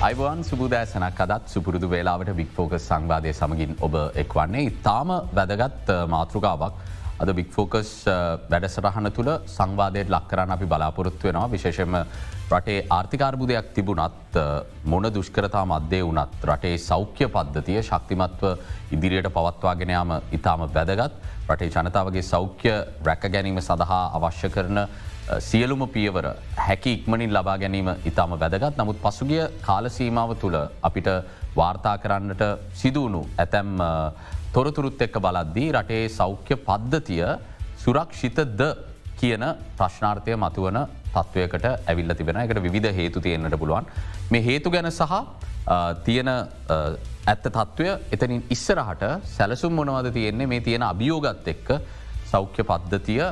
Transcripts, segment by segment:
අයිබවන් සුබදෑසනක් අදත් සුපුරුදු වේලාවට වික්‍ෆෝකස් සංවාදය සමගින් ඔබ එක්වන්නේ. ඉතාම වැදගත් මාතෘකාවක්. අද වික්‍ෆෝකස් වැඩසටහන තුළ සංවාදයට ලක්කරන්න අපි බලාපොරොත්තු වෙනවා. විශේෂම රටේ ආර්ථිකාර්බුදයක් තිබුණත් මොන දුෂ්කරතා මධ්‍යය වනත් රටේ සෞඛ්‍ය පද්ධතිය ශක්තිමත්ව ඉදිරියට පවත්වාගෙනයාම ඉතාම වැදගත්. රටේ ජනතාවගේ සෞඛ්‍ය රැක ගැනීම සඳහා අවශ්‍ය කරන සියලුම පියවර හැකි ඉක්මනින් ලබා ගැනීම ඉතාම වැදගත්. නමුත් පසුගිය කාලසීමාව තුළ අපිට වාර්තා කරන්නට සිදුවුණු ඇතැම් තොරතුරුත් එක්ක බලද්දී රටේ සෞඛ්‍ය පද්ධතිය සුරක්ෂිතද කියන ප්‍රශ්නාර්ථය මතුවන තත්ත්වයකට ඇවිල්ල තිබෙන එකට විධ හේතු තියෙන්න්නට පුළුවන්. මේ හේතු ගැන සහ තියෙන ඇත්ත තත්ත්වය එතනින් ඉස්සරහට සැලසුම් මොනවද තියෙන්නේ? මේ තියෙන අභියෝගත් එක්ක සෞඛ්‍ය පද්ධතිය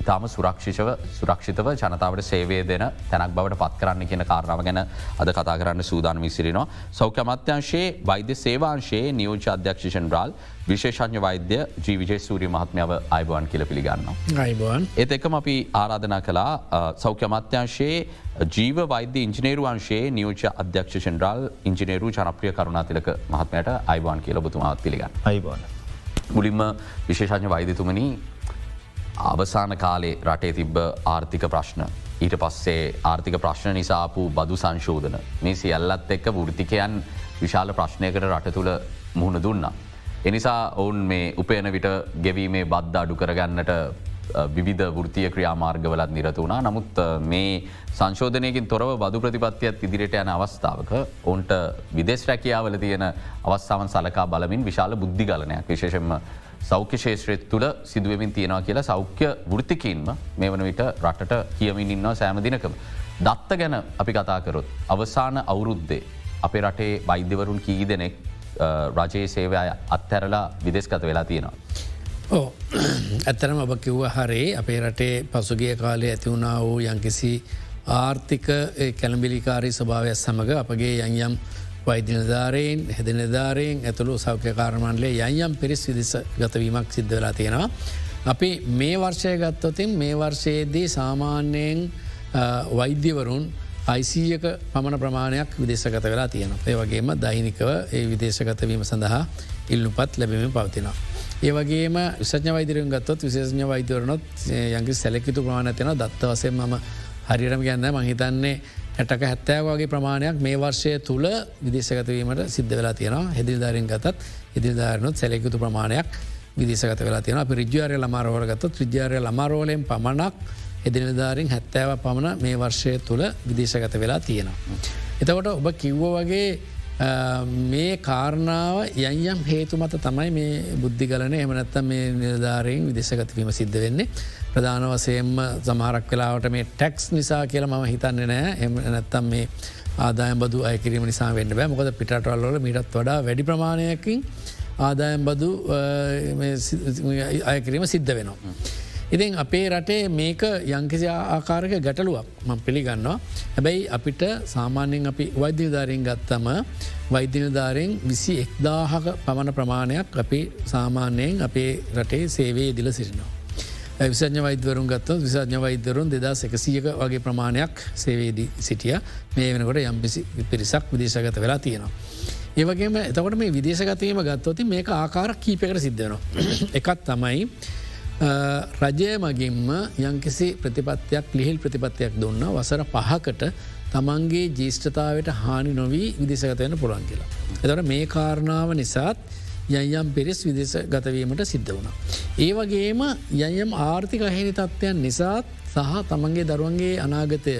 ඉතාම සුරක්ෂිෂව සුරක්ෂිතව ජනතාවට සේවේ දෙන තැනක් බවට පත් කරන්න කියන කාරණාව ගැන අද කතා කරන්න සූදාන විසිරිනවා. සෞඛ්‍ය අමත්‍යංශයේ වෛද්‍ය සේවාංශයේ නියෝජ අධ්‍යක්ෂෂන් රාල් විශේෂඥ වෛද්‍ය ජීවිජය සූරිය මහත්මාව අයිබවන් කියල පිළිගන්න. අයිබවන් එත එකම අපි ආරාධනා කලා සෞඛ්‍ය අමත්‍යංශයේ ජීව වෛද්‍ය ඉංජිනේරුවන්ශයේ නියෝජ අධ්‍යක්ෂෂන් රාල් ඉංජිනේරු ජනප්‍රිය කරුණාතිලක මහත්මයට අයිවාන් කියල බතුමාත් පිළිගන්න. අයිබවන්. මුලින්ම විශේෂඥ වෛදතුමනි අවසාන කාලේ රටේ තිබ්බ ආර්ථික ප්‍රශ්න. ඊට පස්සේ ආර්ථික ප්‍රශ්න නිසාපු බදු සංශෝධන මේ සියල්ලත් එක්ක වෘතිකයන් විශාල ප්‍රශ්නයකට රට තුළ මුහුණ දුන්නා. එනිසා ඔවුන් මේ උපයන විට ගෙවීමේ බද්ධ අඩු කරගන්නට විවිධ වෘතිය ක්‍රියාමාර්ගවලත් නිරත වුණා නමුත් මේ සංශෝධනයකින් තොරව බදු ප්‍රතිපත්තියත් ඉදිරියට යන අවස්ථාවක ඔවුන්ට විදෙස් රැකියාවල තියෙන අවස්ථාවන් සලකා බලමින් විශාල බුද්ධි ගලනයක් විශේෂෙන්ම සෞඛ්‍ය ශේත්‍රය තුළ සිදුවමින් තියෙනවා කියලා සෞඛ්‍ය වෘතිකින්ම මේ වන විට රටට කියමින් ඉන්නවා සෑම දිනකම. දත්ත ගැන අපි කතාකරොත්. අවසාන අවුරුද්දේ අපේ රටේ වෛද්‍යවරුන් කී දෙනෙක් රජයේ සේවය අත්හැරලා විදෙස්ගත වෙලා තියෙනවා. ඕ ඇත්තරම ඔබ කිව්ව හරේ අපේ රටේ පසුගිය කාලය ඇතිවුණා වූ යංකිසි ආර්ථික කැළඹිලිකාරී ස්භාවයක් සමඟ අපගේ යංයම් වෛද්‍යනධාරයෙන් හෙදනධාරයෙන් ඇතුළු සෞඛ්‍ය කාරමණ්ලේ යංයම් පිරිස් විදිස ගතවීමක් සිද්ධ වෙලා තියෙනවා. අපි මේ වර්ෂය ගත්තොතින් මේ වර්ෂයේදී සාමාන්‍යයෙන් වෛද්‍යවරුන් අයිසීයක පමණ ප්‍රමාණයක් විදේශගත වෙලා තියෙනවා. ඒ වගේම දෛනිකව ඒ විදේශගතවීම සඳහා ඉල්ලුපත් ලැබීම පවතිනවා. ඒවගේම විසඥ වෛදරෙන් ගත්තොත් විශේෂඥ වෛදරනොත් යගේ සැලකිතු ප්‍රමාණතින දත්ත වසය ම හරිරම ගන්න මහිතන්නේ ඇටක හැත්තෑවගේ ප්‍රමාණයක් මේ වර්ෂය තුළ විදේශගතවීමට සිද්ධ වෙලා තියෙනවා. හෙදිල්ධාරෙන් ගතත් ඉදිල්ධාරනොත් සැලෙකුතු ප්‍රමාණයක් විදේශගත වෙලා තියෙන අප රිජ්‍යාරය ලමාරෝලගත ත්‍රජාරය ලමාරෝලයෙන් පමණක් එදිනිධාරින් හැත්තෑව පමණ මේ වර්ෂය තුළ විදේශගත වෙලා තියෙනවා. එතකොට ඔබ කිව්ව වගේ මේ කාරණාව යම් හේතු මත තමයි මේ බුද්ධි ගලන එමනැත්ත මේ නිර්ධාරයෙන් විදේශගතවීම සිද්ධ වෙන්නේ. ප්‍රධාන වසයෙන්ම සමහරක් වෙලාවට මේ ටැක්ස් නිසා කියලා මම හිතන්නේ නෑ එම නැත්තම් මේ ආදායම් බදු අයකිරීම නිසා වෙන්න බෑ මොකද පිටටවල්ල මිටත් වඩා වැඩි ප්‍රමාණයකින් ආදායම් බදු අයකිරීම සිද්ධ වෙනවා. ඉතින් අපේ රටේ මේක යංකිසි ආකාරක ගැටලුවක් මං පිළිගන්නවා. හැබැයි අපිට සාමාන්‍යෙන් අපි වෛද්‍යධාරයෙන් ගත්තම වෛද්‍යනධාරයෙන් විසි එක්දාහක පමණ ප්‍රමාණයක් අපි සාමාන්‍යයෙන් අපේ රටේ සේවේ දිල සිරිනවා. විසඥ වෛදවරුන් ගත්ත විසඥ වෛදරුන් දෙදා එකසියක වගේ ප්‍රමාණයක් සේවේදී සිටිය මේ වෙනකොට යම්පිසි පිරිසක් විදේශගත වෙලා තියෙනවා. ඒවගේම එතකොට මේ විදේශගතීම ගත්තොති මේක ආකාර කීපකට සිද්ධනවා. එකත් තමයි රජය මගින්ම යංකිසි ප්‍රතිපත්තියක් ලිහිල් ප්‍රතිපත්තියක් දුන්න වසර පහකට තමන්ගේ ජීෂ්ඨතාවට හානි නොවී විදිසගතයන පුළන් කියලා. එතට මේ කාරණාව නිසාත් යම් පිරිස් විදිස ගතවීමට සිද්ධ වුණ. ඒ වගේම යම් ආර්ථික අහිනි තත්ත්වයන් නිසාත් සහ තමන්ගේ දරුවන්ගේ අනාගතය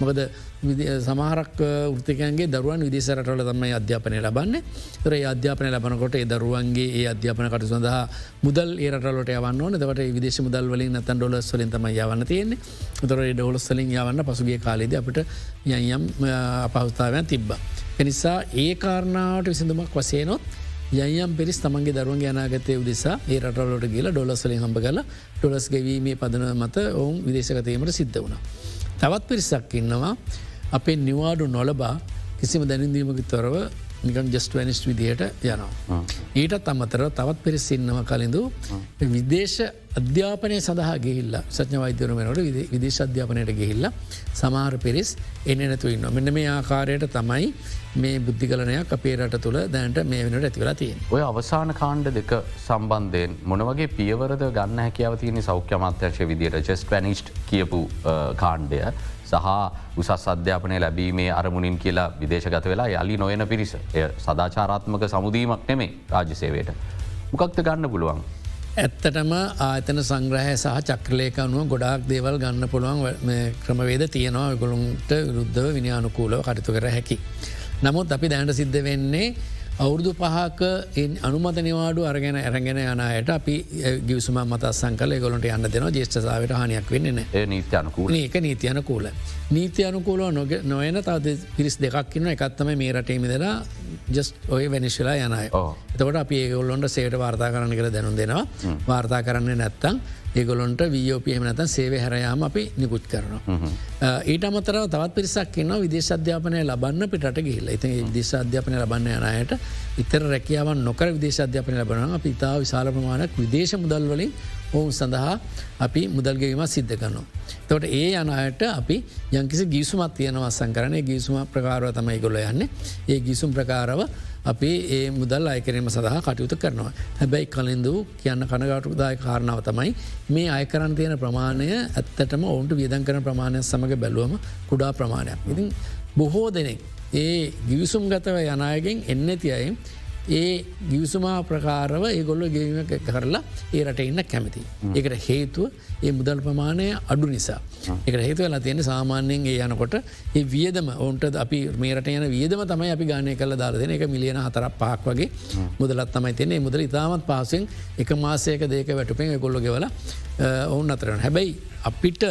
මොකද සමහරක් ෘතිකන්ගේ දරුවන් විදිසරටල තමයි අධ්‍යාපනය ලබන්න තර අධ්‍යාපන ලබනකොට දරුවන්ගේ ඒ අධ්‍යාපන කට සඳහා මුදල් ඒරටලට යවන්න ඕන දවට විදේශ මුදල් වලින් නතන් ඩොලස් වලින් තම යවන්න තියෙන්නේ තොර ඩොලස්වලින් යවන්න පසුගේ කාලෙද අපට යම් අපහස්ථාවයන් තිබ්බ. එනිසා ඒ කාරණාවට විසිඳුමක් වසේනොත් යම් පිරිස් තමන්ගේ දරුවන් යනාගතය උදෙසා ඒ රටලට ගේල ඩොලස්වලින් හම්බ කල ඩොලස් ගැවීමේ පදන මත ඔවුන් විදේශකතීමට සිද්ධ වුණ. තවත් පිරිසක් ඉන්නවා අපේ නිවාඩු නොලබා කිසිම දැනින්දීමක තොරව නිකන් ජස්ට වනිස්් විදිහයට යනවා. ඊටත් අමතරව තවත් පිරිස් ඉන්නව කලින්ඳු විදේශ අධ්‍යාපනය සඳහා ගිහිල්ල සඥ වෛද්‍යරමනට විදේශ අධ්‍යාපනයට ගිහිල්ල සමහර පිරිස් එන්න නැතු ඉන්න මෙන්න මේ ආකාරයට තමයි මේ බුද්ධිකලනයක් අපේ රට තුළ දැන්ට මේ වෙනට ඇතිවලා තියෙන්. ඔය අවසාන කාණ්ඩ දෙක සම්බන්ධයෙන් මොනවගේ පියවරද ගන්න හැකියාව තියෙන සෞඛ්‍ය අමාත්‍යංශය විදියට ජෙස් වැනිස්ට් කියපු කාණ්ඩය සහ උසස් අධ්‍යාපනය ලැබීමේ අරමුණින් කියලා විදේශගත වෙලා යලි නොයන පිරිස එය සදාචාරාත්මක සමුදීමක් නෙමේ රාජ්‍යසේවයට. මොකක්ද ගන්න පුළුවන්. ඇත්තටම ආතන සංග්‍රහය සහ චක්‍රලේකනුව ගොඩාක් දේවල් ගන්න පුළුවන් ක්‍රමවේද තියෙනවා ගොළුන්ට විරුද්ධව විනිානුකූලව කටතු කර හැකි. නමුත් අපි දැනට සිද්ධ වෙන්නේ අවුරුදු පහක අනුමත නිවාඩු අරගෙන ඇරගෙන යනයට අපි ගිවසුම මතස්සන් කල ගොලට යන්න දෙන ජේෂ්ඨසාාවට හනයක් වෙන්න නීතියනකූල ඒක නීතියන කූල. නීති අනුකූලව නොයන තවද පිරිස් දෙකක්කින්න එකත්තම මේ රටේමිදලා ජස් ඔය වෙනිශලා යනයි එතකට අපි ඒගොල්ලොන්ට සේට වාර්තා කරන්න කර දැනු දෙනවා. වාර්තා කරන්න නැත්තං ඒගොලොන්ට වෝපම නත සේව හැරයාම අපි නිකුත් කරනවා. ඊට අමතරව තවත් පිරිසක් න්න විදේශධ්‍යාපනය ලබන්න පිට ගිල්ල ඉති විදේශධ්‍යාපනය ලබන්න යනයට ඉතර රැකියාවන් නොකර විදේශධ්‍යාපනය ලබන අපි ඉතා විශාල ප්‍රමාණක් විදේශ මුදල් වලින් ඔවුන් සඳහා අපි මුදල්ගවීම සිද්ධ කරනවා. තොට ඒ යනයට අපි යංකිසි ගීසුමත් තියෙනවස්සන් කරන ගීසුම ප්‍රකාරව තමයි ගොල යන්න. ඒ ගිසුම් ප්‍රකාරව අපි ඒ මුදල් අයකරීම සඳහා කටයුතු කරනවා. හැබැයි කලින්දූ කියන්න කනගාටුදාය කාරණාව තමයි මේ අයකරන් තියෙන ප්‍රමාණය ඇත්තටම ඔවුන්ට වියදන් කරන ප්‍රමාණය සමඟ බැලුවම කුඩා ප්‍රමාණයක්. ඉතින් බොහෝ දෙනෙක් ඒ ගිවිසුම් ගතව යනායගෙන් එන්න තියයි ඒ ගිවසුමා ප්‍රකාරව ඒගොල්ල ගේීම කරලා ඒ රට ඉන්න කැමති. ඒකට හේතුව ඒ මුදල් ප්‍රමාණය අඩු නිසා. එක හේතුව ලා තියෙන සාමාන්‍යයෙන් ඒ යනකොට ඒ වියදම ඔවන්ට අපි මේරට යන වියදම තමයි අපි ගානය කල දාරදන එක මිලියන හතරක් පහක් වගේ මුදලත් තමයි තියන්නේ. මුදල ඉතාමත් පාසෙන් එක මාසයක දේක වැටුපෙන් ගොල්ල ගෙවල ඔවුන් අතරන හැබැයි අපිට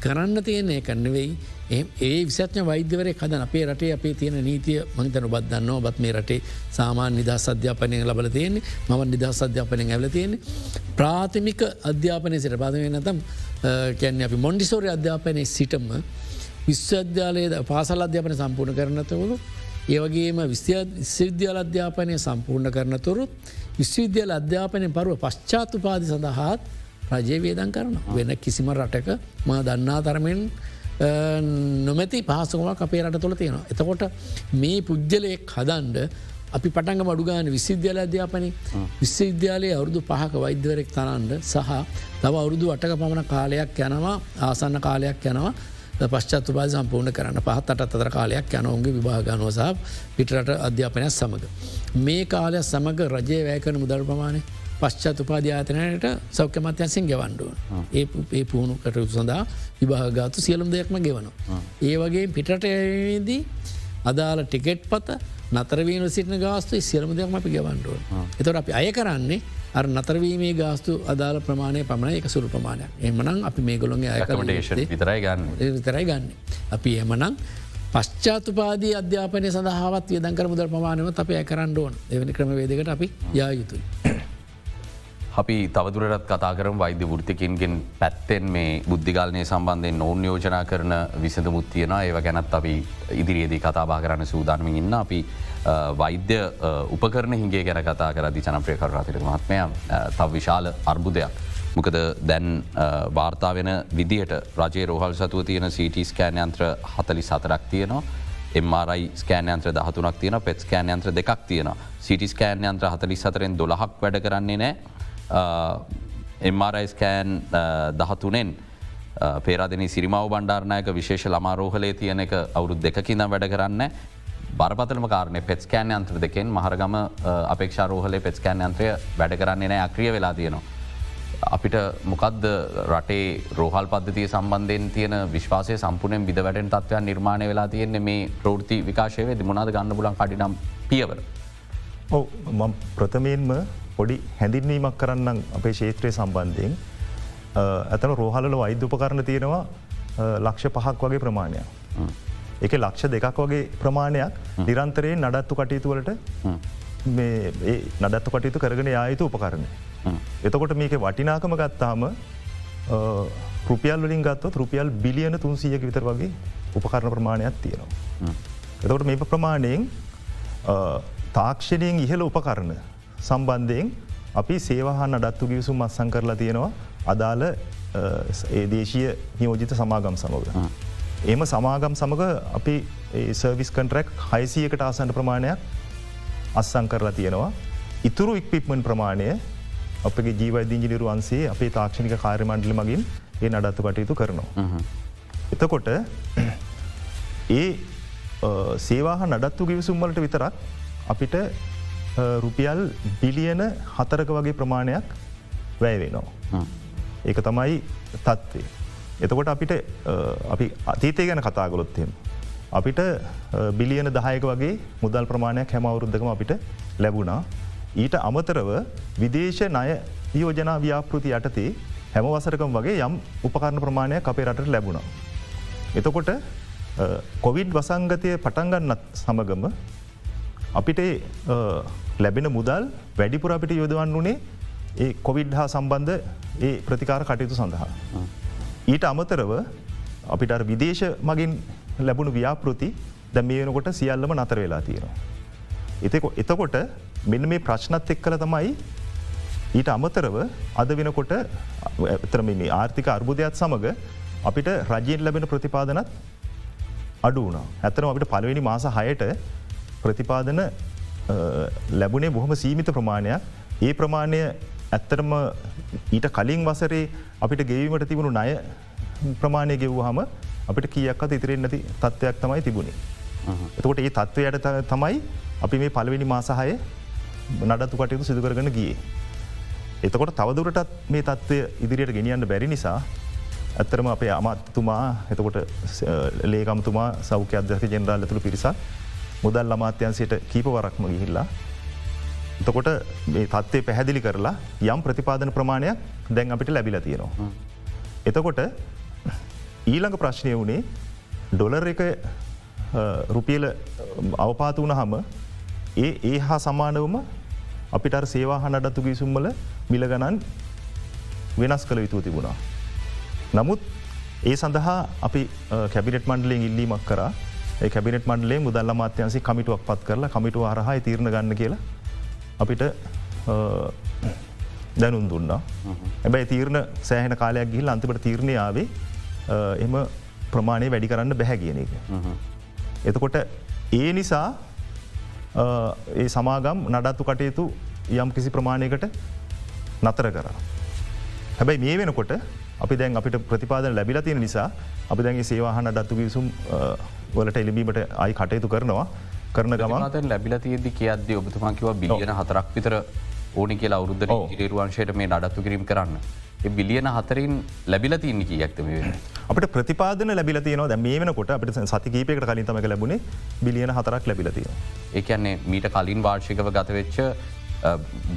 කරන්න තියන්නේ කන්නවෙයි ඒ විසත්න වෛද්‍යවරය කද අපේ රටේ අපේ තියෙන නීතිය මහිතන බදන්න ඔබත් මේ රටේ සාමාන් නිදහස් අධ්‍යාපනය ලබල තියෙන්නේ. ම නිදහස් අධ්‍යාපනය ඇල තියෙන්නේ. ප්‍රාථමික අධ්‍යාපනය සිට පාදව නතම් කැන්නේ අපි මොන්ඩිසෝරය අධ්‍යාපනය සිටම විශ්වවිද්‍යාලයේද පාසල් අධ්‍යාපන සම්පූර්ණ කරනතවරු ඒවගේම විශ්වවිද්‍යාල අධ්‍යාපනය සම්පූර්ණ කරනතුරුත් විශ්වවිද්‍යාල අධ්‍යාපනය පරුව පශ්චාතුපාදි සඳහාත් රජය වේදන් කරන වෙන කිසිම රටක මා දන්නා තරමෙන් නොමැති පහසුමක් අපේ රට තුළ තියෙනවා. එතකොට මේ පුද්ගලයෙක් හදන්ඩ අපි පටන්ග මඩුගාන විසිද්‍යාල අධ්‍යාපනය විශ්වවිද්‍යාලයේ අවුරුදු පහක වෛද්‍යවරෙක් තරන්ඩ සහ තව අවුරුදු අටක පමණ කාලයක් යනවා ආසන්න කාලයක් යනවා පශ්චත්තු පා සම්පූර්ණ කරන්න පහත් අට අතර කාලයක් යන ඔුන්ගේ විභාගනුව සහ පිටරට අධ්‍යාපනයක් සමඟ. මේ කාලයක් සමඟ රජය වැෑකන මුදල් ප්‍රමාණය පශ්චාත් උපාධ්‍යාතනයට සෞඛ්‍ය මත්‍යන්සින් ගෙවන්ඩුවන් ඒ ඒ පුහුණු කටයුතු සඳහා විභාගාතු සියලුම් දෙයක්ම ගෙවනවා. ඒ වගේ පිටටදී අදාළ ටිකෙට් පත නතරවීම සිටින ගාස්තු සියලම දෙයක්ම අපි ගෙවන්ඩුවන්. එතොට අපි අය කරන්නේ අර නතරවීමේ ගාස්තු අදාළ ප්‍රමාණය පමණ එක සුරු ප්‍රමාණයක් එමනං අපි මේ ගොළොන්ගේ අයකමටේෂන් විතරයි ගන්න විතරයි ගන්න. අපි එමනං පශ්චාතුපාදී අධ්‍යාපනය සඳහාවත් වියදංකර මුදල් ප්‍රමාණයවත් අප ඇකරන්න ඕන එවැනි ක්‍රමවේදකට අපි යා යුතුයි. අපි තවදුරටත් කතා කරම් වෛද්‍ය ෘතිකින්ගෙන් පැත්තෙන් මේ බුද්ධිගල්නය සම්බන්ධයෙන් නොවන් යෝජනා කරන විසඳ මුත්තියන ඒව ගැනත් අපි ඉදිරියේදී කතාබා කරන්න සූදානමින් ඉන්න. අපි වෛද්‍ය උපකරන හිගේ ගැන කතා කරදි චනප්‍රය කරාතිර මහත්මය තව විශාල අර්බුදයක්. මොකද දැන් වාර්තා වෙන විදියට රජේ රෝහල් සතුව තියෙන සිට ස්කෑන්යන්ත්‍ර හතලි සතරක් තියනවා. එම්මරයි ස්කෑන්යන්ත්‍ර දහතුනක් තියන පෙත් ස්කෑන්යන්ත්‍ර දෙකක් තියන සිටි ස්කෑන්යන්ත්‍ර හතලි සතරෙන් දොළහක් වැඩ කරන්නේ නෑ Uh, එම්මරයිස්කෑන් uh, දහතුනෙන් uh, පේරාදනි සිරිමාව බණ්ඩාරණයක විශේෂ ළමාරෝහලේ තියෙන එක අවුරුද් දෙකින වැඩ කරන්න බරපතලම කාරණය පෙත්ස්කෑන් අන්ත්‍ර දෙකෙන් මහරගම අපේක්ෂාරෝහලේ පෙත්ස්කෑන් අන්ත්‍රය වැඩ කරන්නේ නෑ අක්‍රිය වෙලා තියෙනවා. අපිට මොකක්ද රටේ රෝහල් පද්ධතිය සම්බන්ධයෙන් තියෙන විශ්වාසය සම්පුරෙන් බිද වැටෙන් තත්වයන් නිර්මාණය වෙලා තියෙන්නේ මේ ප්‍රෘති විකාශයවේ දිමුණද ගන්න පුලන් කඩිනම් පියවර. ඔව ප්‍රථමයෙන්ම පොඩි හැඳින්වීමක් කරන්න අපේ ශේත්‍රය සම්බන්ධයෙන් ඇතන රෝහල වෛද්‍යපකරණ තියෙනවා ලක්ෂ පහක් වගේ ප්‍රමාණයක්. එක ලක්ෂ දෙකක් වගේ ප්‍රමාණයක් නිරන්තරයෙන් නඩත්තු කටයුතුවලට නඩත්තු කටයුතු කරගෙන යායුතු උපකරණය. එතකොට මේක වටිනාකම ගත්තාම රුපියල් වලින් ගත්තොත් රුපියල් බිලියන තුන්සියක විතර වගේ උපකරණ ප්‍රමාණයක් තියෙනවා. එතකොට මේ ප්‍රමාණයෙන් තාක්ෂණයෙන් ඉහළ උපකරණ සම්බන්ධයෙන් අපි සේවාහන් අඩත්තු ගිවිසුම් අත්සං කරලා තියෙනවා අදාළ ඒ දේශීය නියෝජිත සමාගම් සමඟ. එම සමාගම් සමඟ අපි සර්විස් කන්ටරක් හයිසියකට ආසන්ට ප්‍රමාණයක් අස්සං කරලා තියෙනවා. ඉතුරු ඉක්පිප්මන් ප්‍රමාණය අපගේ ජීවදීජිලිරු වන්සේ අපේ තාක්ෂණික කාර්යමණ්ඩලි මගින් ඒ නඩත්තු කටයුතු කරනවා. එතකොට ඒ සේවාහ නඩත්තු ගිවිසුම්වලට විතරක් අපිට රුපියල් බිලියන හතරක වගේ ප්‍රමාණයක් වැෑවෙනවා. ඒක තමයි තත්වේ. එතකොට අපිට අපි අතීතය ගැන කතාගොලොත්තෙම. අපිට බිලියන දහයක වගේ මුදල් ප්‍රමාණයක් හැම අවුරුද්ධකම අපිට ලැබුණා. ඊට අමතරව විදේශ ණය යෝජනා ව්‍යාපෘති යටතේ හැම වසරකම් වගේ යම් උපකරණ ප්‍රමාණයක් අපේ රටට ලැබුණා. එතකොට කොවිඩ් වසංගතය පටන්ගන්නත් සමගම අපිට ලැබෙන මුදල් වැඩිපුර අපිට යොදවන් වනේ ඒ කොවිඩ් හා සම්බන්ධ ඒ ප්‍රතිකාර කටයුතු සඳහා. ඊට අමතරව අපිට විදේශ මගින් ලැබුණු ව්‍යාපෘති ද මේ වෙනකොට සියල්ලම නතර වෙලා තියෙනවා. එතකොට මෙන්න මේ ප්‍රශ්නත් එක් කළ තමයි ඊට අමතරව අද වෙනකොට එතරමිනි ආර්ථික අර්බුදයක් සමඟ අපිට රජයෙන් ලැබෙන ප්‍රතිපාදනත් අඩු වුණ ඇතරම අපිට පලවෙනි මාස හයට ප්‍රතිපාදන ලැබුණේ බොහොම සීමිත ප්‍රමාණයක් ඒ ප්‍රමාණය ඇත්තරම ඊට කලින් වසරේ අපිට ගෙවීමට තිබුණු ණය ප්‍රමාණය ගෙව්හම අපිට කියක්කත් ඉතිරෙන් නැති තත්ත්වයක් තමයි තිබුණේ. එතකොට ඒ තත්ත්වයට තමයි අපි මේ පලවෙනි මාසාහය නඩත්තු කටයුතු සිදුකරගන ගිය. එතකොට තවදුරටත් මේ තත්ත්වය ඉදිරියට ගෙනියන්න බැරි නිසා ඇත්තරම අපේ අමත්තුමා එතකොට ලේකම්තුමා සෞඛ්‍ය අධ්‍යක ජෙනරාල් ඇතුළ පිරිසක් මුදල් අමාත්‍යන්සයට කීප වරක්ම ගිහිල්ලා. එතකොට මේ තත්ත්වය පැහැදිලි කරලා යම් ප්‍රතිපාදන ප්‍රමාණයක් දැන් අපිට ලැබිල තියෙනවා. එතකොට ඊළඟ ප්‍රශ්නය වුණේ ඩොලර් එක රුපියල අවපාත වන හම ඒ ඒ හා සමානවම අපිට සේවා හනඩත්තු ගිසුම්මල මිල ගණන් වෙනස් කළ යුතු තිබුණා. නමුත් ඒ සඳහා අපි කැබිනට මණ්ඩලෙන් ඉල්ලීමක් කර කැබිනට මණ්ඩලේ මුදල්ල මාත්‍යන්සේ කමිටුවක් පත් කරලා කමිටුව හරහා තීරණ ගන්න කියලා අපිට දැනුම් දුන්නා. ඇබැයි තීරණ සෑහන කාලයක් ගිහිල් අන්තිපට තීරණයාවේ එම ප්‍රමාණය වැඩි කරන්න බැහැ කියන එක. එතකොට ඒ නිසා ඒ සමාගම් නඩත්තු කටයුතු යම් කිසි ප්‍රමාණයකට නතර කර. හැබැයි මේ වෙනකොට අපි දැන් අපිට ප්‍රතිපාදන ලැබිල තියෙන නිසා අපි දැන්ගේ සේවාහන ඩත්තු විසුම් වලට එලිබීමට අයි කටයුතු කරනවා කරන ගමන් ලැබිල තියද කියද්ද ඔබතුමා කිව බිලියන හතරක් විතර ඕනි කියලා අවුද්ධ ඉරේරුවංශයට මේ නඩත්තු කිරීම කරන්න. බිලියන හතරින් ලැබිල තියන්න කිය ඇක්තම වෙන. අපට ප්‍රතිපාදන ලැබිල තියනවා දැ මේ වෙනකොට අපට සතිකීපයකට කලින්තමක ලැබුණේ බිලියන හතරක් ලැබිලතිය. ඒකන්නේ මීට කලින් වාර්ෂිකව ගතවෙච්ච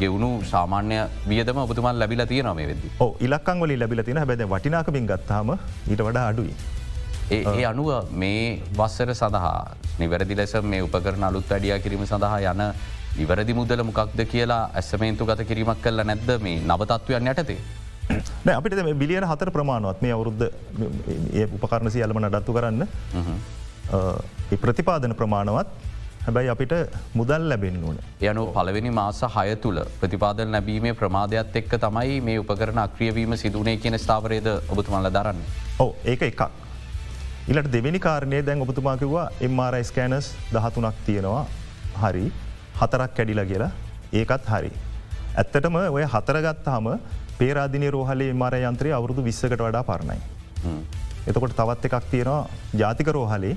ගෙවුණු සාමාන්‍ය වියදම ඔබතුමන් ලැබිල තිය නොමේ වෙද. ඉලක්කං වල ලැබිල තින හැබැද වටිනාකමින් ගත්තාම ඊට වඩා අඩුයි. ඒ අනුව මේ වස්සර සඳහා නිවැරදි ලෙස මේ උපකරන අලුත් වැඩිය කිරීම සඳහා යන නිවැරදි මුදල මොකක්ද කියලා ඇසමේන්තු ගත කිරීමක් කල්ල නැද්ද මේ නවතත්වයන් යටතේ. අපිට බිලියන හතර ප්‍රමාණුවත් මේ අවුරුද්ධ උපකරණ සියල්ලම නඩත්තු කරන්න ප්‍රතිපාදන ප්‍රමාණවත් හැබැයි අපිට මුදල් ලැබෙන් ඕන. යනු පලවෙනි මාස හය තුළ ප්‍රතිපාදන ලැබීමේ ප්‍රමාධයක් එක්ක තමයි මේ උපකරන අක්‍රියවීම සිදුනේ කියන ස්ථාවරයද ඔබතුමල්ල දරන්න. ඕ ඒක එකක්. ඉලට දෙවැනි කාරණය දැන් ඔබතුමාකිවා එම්Rයි ස්කෑනස් දහතුනක් තියෙනවා හරි හතරක් කැඩිලා කියලා ඒකත් හරි. ඇත්තටම ඔය හතරගත්තාම පේරාදිනය රෝහලේ මර යන්ත්‍රය අවුරුදු විස්සකට වඩා පරණයි. එතකොට තවත් එකක් තියෙනවා ජාතික රෝහලේ.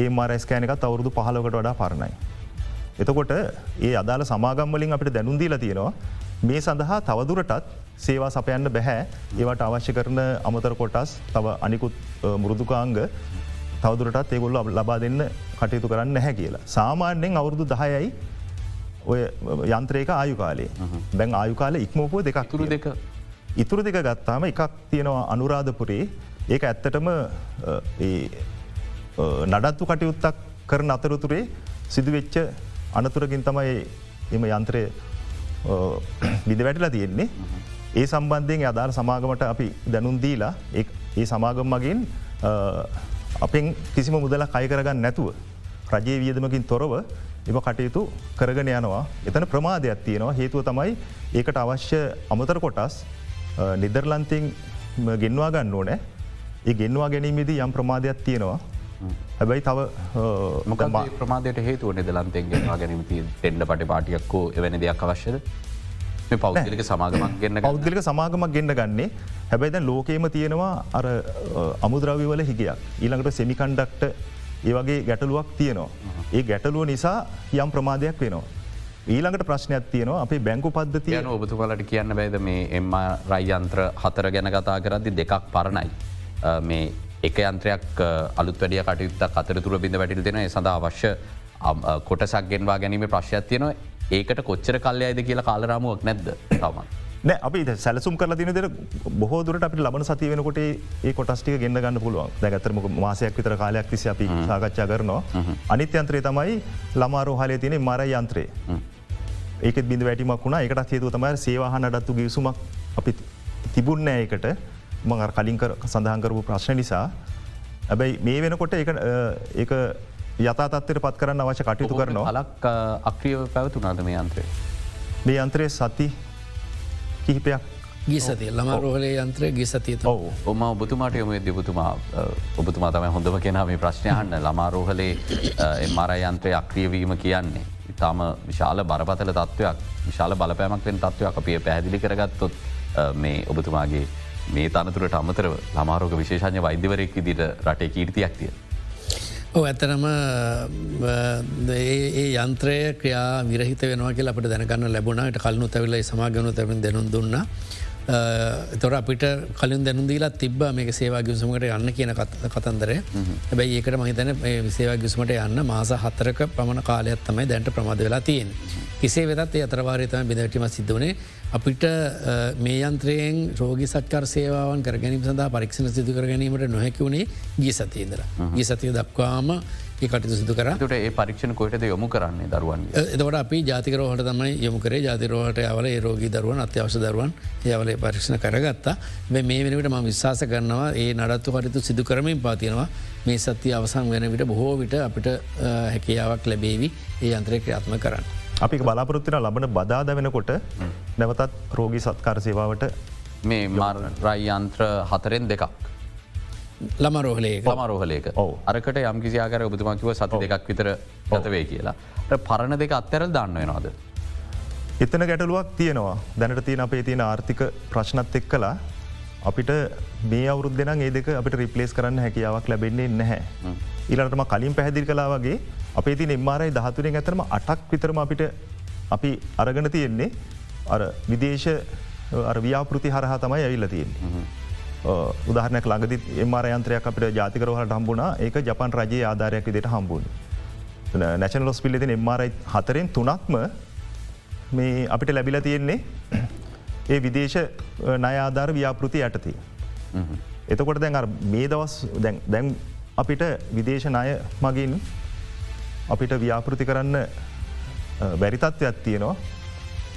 ඒ මරස්කෑනකත් අවුරුදු පහලකට වඩා පරණයි. එතකොට ඒ අදාළ සමාගම්වලින් අපිට දැනුන්දීලා තියෙනවා මේ සඳහා තවදුරටත් සේවා සපයන්න බැහැ. ඒවට අවශ්‍ය කරන අමතර කොටස් තව අනිකුත් මුරුදුකාංග තවදුරටත් ඒගොල්ල ලබා දෙන්න කටයුතු කරන්න නැහැ කියලා. සාමාන්‍යෙන් අවුරුදු දහයයි ඔය යන්ත්‍රේක ආයුකාලේ බැන් ආයුකාල ඉක්මෝපුව දෙකක් තුරු දෙක. ඉතුරු දෙක ගත්තාම එකක් තියෙනවා අනුරාධපුරේ ඒක ඇත්තටම නඩත්තු කටයුත්තක් කරන අතරතුරේ සිදුවෙච්ච අනතුරකින් තමයි එම යන්ත්‍රය විද වැටලා තියෙන්නේ. ඒ සම්බන්ධයෙන් අදාළ සමාගමට අපි දැනුන් දීලා ඒ සමාගම් මගින් අපෙන් කිසිම මුදල කය කරගන්න නැතුව රජයේ වියදමකින් තොරව එම කටයුතු කරගෙන යනවා. එතන ප්‍රමාදයක් තියෙනවා. හේතුව තමයි ඒකට අවශ්‍ය අමතර කොටස් නිදර්ලන්තිං ගෙන්වා ගන්න ඕනෑ ඒ ගෙන්වා ගැනීමේදී යම් ප්‍රමාදයක් තියෙනවා. හැබැයි තව මොක ප්‍රමාදයට හේතුව? නිදලන්තෙන්ගෙන් ගැනීමති ටෙන්ඩ පටි පාටියක්කෝ එවැනි දෙයක් අවශ්‍යද? පෞද්ගලික සමාගමක් ගන්න පෞද්ගලික සමාගමක් ගෙන්න්න ගන්නේ. හැබැයි දැන් ලෝකේම තියෙනවා අර අමුද්‍රවිවල හිගයක්. ඊළඟට සෙමිකන්ඩක්ට ඒවගේ ගැටලුවක් තියෙනවා. ඒ ගැටලුව නිසා යම් ප්‍රමාදයක් වෙනවා. ඊළඟට ප්‍රශ්නයක් තියනවා අපේ බැංකු පද්ධතිය යන ඔබතුමලට කියන්න බැද? මේ එම රයියන්ත්‍ර හතර ගැන කතා කරදදි දෙකක් පරණයි. මේ එක යන්ත්‍රයක් අලුත් වැඩිය කටයුත්තක් අතර තුර බිඳ වැටිල් දෙෙන සඳ අවශ්‍ය කොටසක් ගෙන්වා ගැනීම ප්‍රශ්යක් තියනවා. ඒකට කොච්චර කල්ලයයිද කියලා කාලරාමුවක් නැද්ද තමන්. අපි සැලසුම් කල තින දෙර බොහෝදුරට අපි ලබන සති වෙනකොට ඒ කොටස්ටික ගෙන්න්න ගන්න පුළුවන්. දැගතරම මාසයක් විතර කාලයක් තිසි අපි සාකච්ඡා කරනවා. අනිත්‍ය යන්ත්‍රය තමයි ළමාරෝහලය තියෙන මර යන්ත්‍රේ. ඒක බිඳ වැටිමක් වුණා. එකට හේතු තමයි සේවාහන ඩත්තු ගිවිසුමක් අපි තිබුන්නෑ එකට මඟ කලින් සඳහන් කරපු ප්‍රශ්න නිසා. ඇබැයි මේ වෙනකොට ඒ යතත්වයට පත් කරන්න අවශ්‍ය කටයුතු කරනවා. හලක් අක්‍රියව පැවතුනාද මේ යන්ත්‍රේ. මේ යන්ත්‍රය සති කිහිපයක්. ගිසතිය ළම රෝහලේ යන්ත්‍රය ගිසතිය ඔව. ඔම ඔබතුමාට යොම දෙබතුමා ඔබතුමා තම හොඳම කෙන මේ ප්‍රශ්නයහන්න ළමාරෝහලේ එමර යන්ත්‍රය අක්‍රියවීම කියන්නේ. ඉතාම විශාල බරපතල තත්ත්වයක් විශාල බලපෑමක්ෙන් තත්ත්වයක් අපිය පැහැදිලි කරගත්තොත් මේ ඔබතුමාගේ මේ තනතුරට අමතරව ළමාරෝග විශේෂඥ වෛද්‍යවරයෙක් විදිට රටේ කීර්තියක් තිය. ඕ ඇතරම ඒ යන්ත්‍රය ක්‍රියා විරහිත වෙනවාගේ අපට දැනගන්න ලැබුණට කල්නු තැවිල්ල සමාගනු තැවින් දෙනුම් දුන්න. තොර අපිට කලින් දැනුදීලා තිබ මේ සේවා ගිසුමට යන්න කියන කතන්දරය හැබැයි ඒකට මහිතන විසේවා ගිසුමට යන්න මාස හතරක පමණ කාලයක් තමයි දැන්ට ප්‍රමාද වෙලා තියෙන්. කිසේ වෙතත් ඒ අතරවාරතම බිඳටීම සිද්ධවනේ අපිට මේ යන්ත්‍රයෙන් රෝගි සත්කර සේවාවන් කරගැනීම සඳහා පරීක්ෂණ සිදු කර ගැනීමට නොහැකි වුණේ ගී සතියදර. ගී සතිය දක්වාම ඒ කටතු සිදු කර. ට ඒ පරීක්ෂණ කොයටද යොමු කරන්නේ දරුවන් එතවට අපි ජාතිකරෝහට තමයි යොමුකරේ ජාතිරෝහට අවල රෝගී දරුවන් අත්‍යවශ දරුවන් යවල පරීක්ෂණ කරගත්තා. මේ වෙනට ම විශවාස කරනවා ඒ නඩත්තු කටතු සිදු කරමින් පාතියෙනවා මේ සත්‍ය අවසං වෙන විට බොහෝ විට අපිට හැකියාවක් ලැබේවි. ඒ අන්ත්‍රය ක්‍රියාත්ම කරන්න. අපි බලාපොරොත්තින ලබන බදාද වෙනකොට නැවතත් රෝගී සත්කාර සේවාවට මේ මර් රයියන්ත්‍ර හතරෙන් දෙකක්. ළමරෝහලේ ළමරෝහලේක අරකට යම් කිසියාකර ඔබතුමාකිව සති දෙකක් විතර පොතවේ කියලා. පරණ දෙක අත්තරල් දාන්න වෙනවාද. එතන ගැටලුවක් තියෙනවා. දැනට තියෙන අපේ තියෙන ආර්ථික ප්‍රශ්නත් එක් කලා අපිට මේ අවුරුද් දෙන ඒ දෙක අපිට රිපලේස් කරන්න හැකියාවක් ලැබෙන්නේ නැහැ. ඉලටම කලින් පැහැදිල් කලා වගේ අපේ ති එම්මාරයි දහතුරෙන් ඇතරම අටක් විතරම අපිට අපි අරගන තියෙන්නේ. අර විදේශ ව්‍යාපෘති හරහා තමයි ඇවිල්ල තියෙන්නේ. උදාහරනයක් ළඟදි එමර යන්ත්‍රයක් අපට ජාතිකරහට හම්බුණා ඒක ජපන් රජයේ ආධාරයක් විදිට හම්බුණ. නැචන ලොස් පිල්ලෙතින එම්මරයි හතරෙන් තුනක්ම මේ අපිට ලැබිල තියෙන්නේ ඒ විදේශ නයාධාර ව්‍යාපෘති යටති. එතකොට දැන් මේ දවස් දැන් අපිට විදේශ ණය මගින් අපිට ව්‍යාපෘති කරන්න බැරිතත්වයක් තියෙනවා.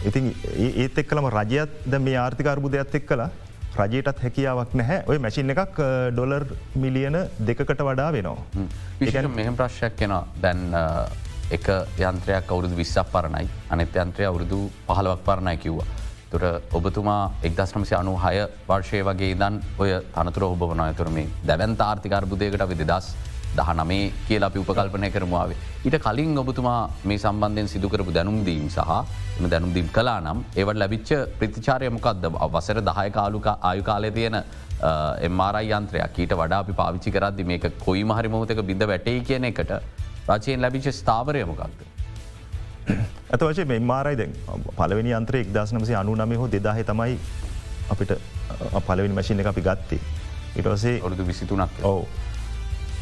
ඉතින් ඒත් එක්කලම රජයත් ද මේ ආර්ථිකර්බුදයක් එක් කලා රජයටත් හැකියාවක් නැහැ. ඔය මැසින් එකක් ඩොලර් මිලියන දෙකට වඩා වෙනවා. විෂ මෙහම ප්‍රශ්යක් කෙන දැන් එක යන්ත්‍රයක් අවුරුදු විස්සක් පරණයි. අනෙත් යන්ත්‍රය අවුරුදු පහලවක් පරණයි කිව්වා. තුර ඔබතුමා එක්දස්නමසි අනු හය වර්ෂය වගේ දන් ඔය තනතුර ඔබ වනයතුර මේ දැවන්ත ආර්ථිකර්බුදයකට විදස් දහ නමේ කියල අපි උපකල්පනය කරමාවේ. ඊට කලින් ඔබතුමා මේ සම්බන්ධයෙන් සිදුකරපු දැනුම්දීම් සහ එම දැනුම්දීම් කලා නම් ඒවට ලැබිච්ච ප්‍රතිචාරයමකක්ද වසර දහය කාලුක ආයුකාලය තියෙන එම්මාරයි යන්ත්‍රයක් ඊට වඩා අපි පාවිච්චි කරද්දි මේක කොයි මහරි මොහතක බිඳ වැටේ කියන එකට රචයෙන් ලැබිච්ච ස්ථාවරයමකක්ද. ඇත වශය මෙම්මාරයි දැන් පලවෙනි අන්ත්‍රය එක්දශනමසි අනු නම හෝ දෙදාහ තමයි අපිට පලවෙනි මැසින් එක අපි ගත්තේ. ඉටසේ ඔරුදු විසිතුනක් ඕ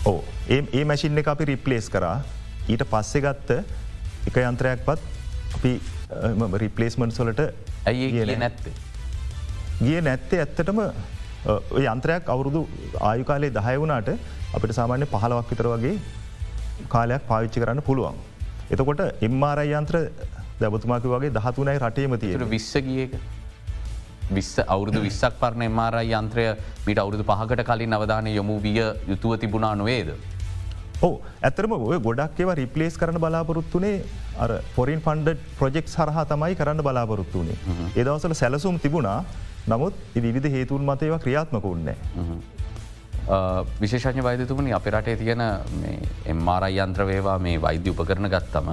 ඕ ඒ මැසින් එක අපි රිප්ලේස් කරා ඊට පස්සෙ ගත්ත එක යන්ත්‍රයක් පත් අපි රිපලේස්මන්් සොලට ඇයි කියල නැත්තේ. ගිය නැත්තේ ඇත්තටම යන්ත්‍රයක් අවුරුදු ආයුකාලේ දහය වුණට අපිට සාමාන්‍ය පහලවක් විතර වගේ කාලයක් පාවිච්චි කරන්න පුළුවන්. එතකොට එම්මාරයි යන්ත්‍ර දැබතුමාක වගේ දහතුනයි රටේම තියෙන විශ්ස ගියක. විස්ස අවුදු විස්සක් පරණ එමාර යන්ත්‍රය මිට අවුරුදු පහකට කලින් අවධානය යොමු විය යුතුව තිබුණා නොවේද. ඕ ඇතරම ඔය ගොඩක් ඒව රිපලේස් කරන බලාපොරොත්තුනේ අර පොරින් ෆන්ඩ ප්‍රජෙක් සරහ තමයි කරන්න බලාපොරොත්තුනේ. ඒදවසල සැලසුම් තිබුණා නමුත් විවිධ හේතුන් මත ඒවා ක්‍රියාත්මක උන්නේ. විශේෂඥ වෛදතුමනි අප රටේ තියෙන එම්මාරයි යන්ත්‍රවේවා මේ වෛද්‍ය උපකරන ගත්තම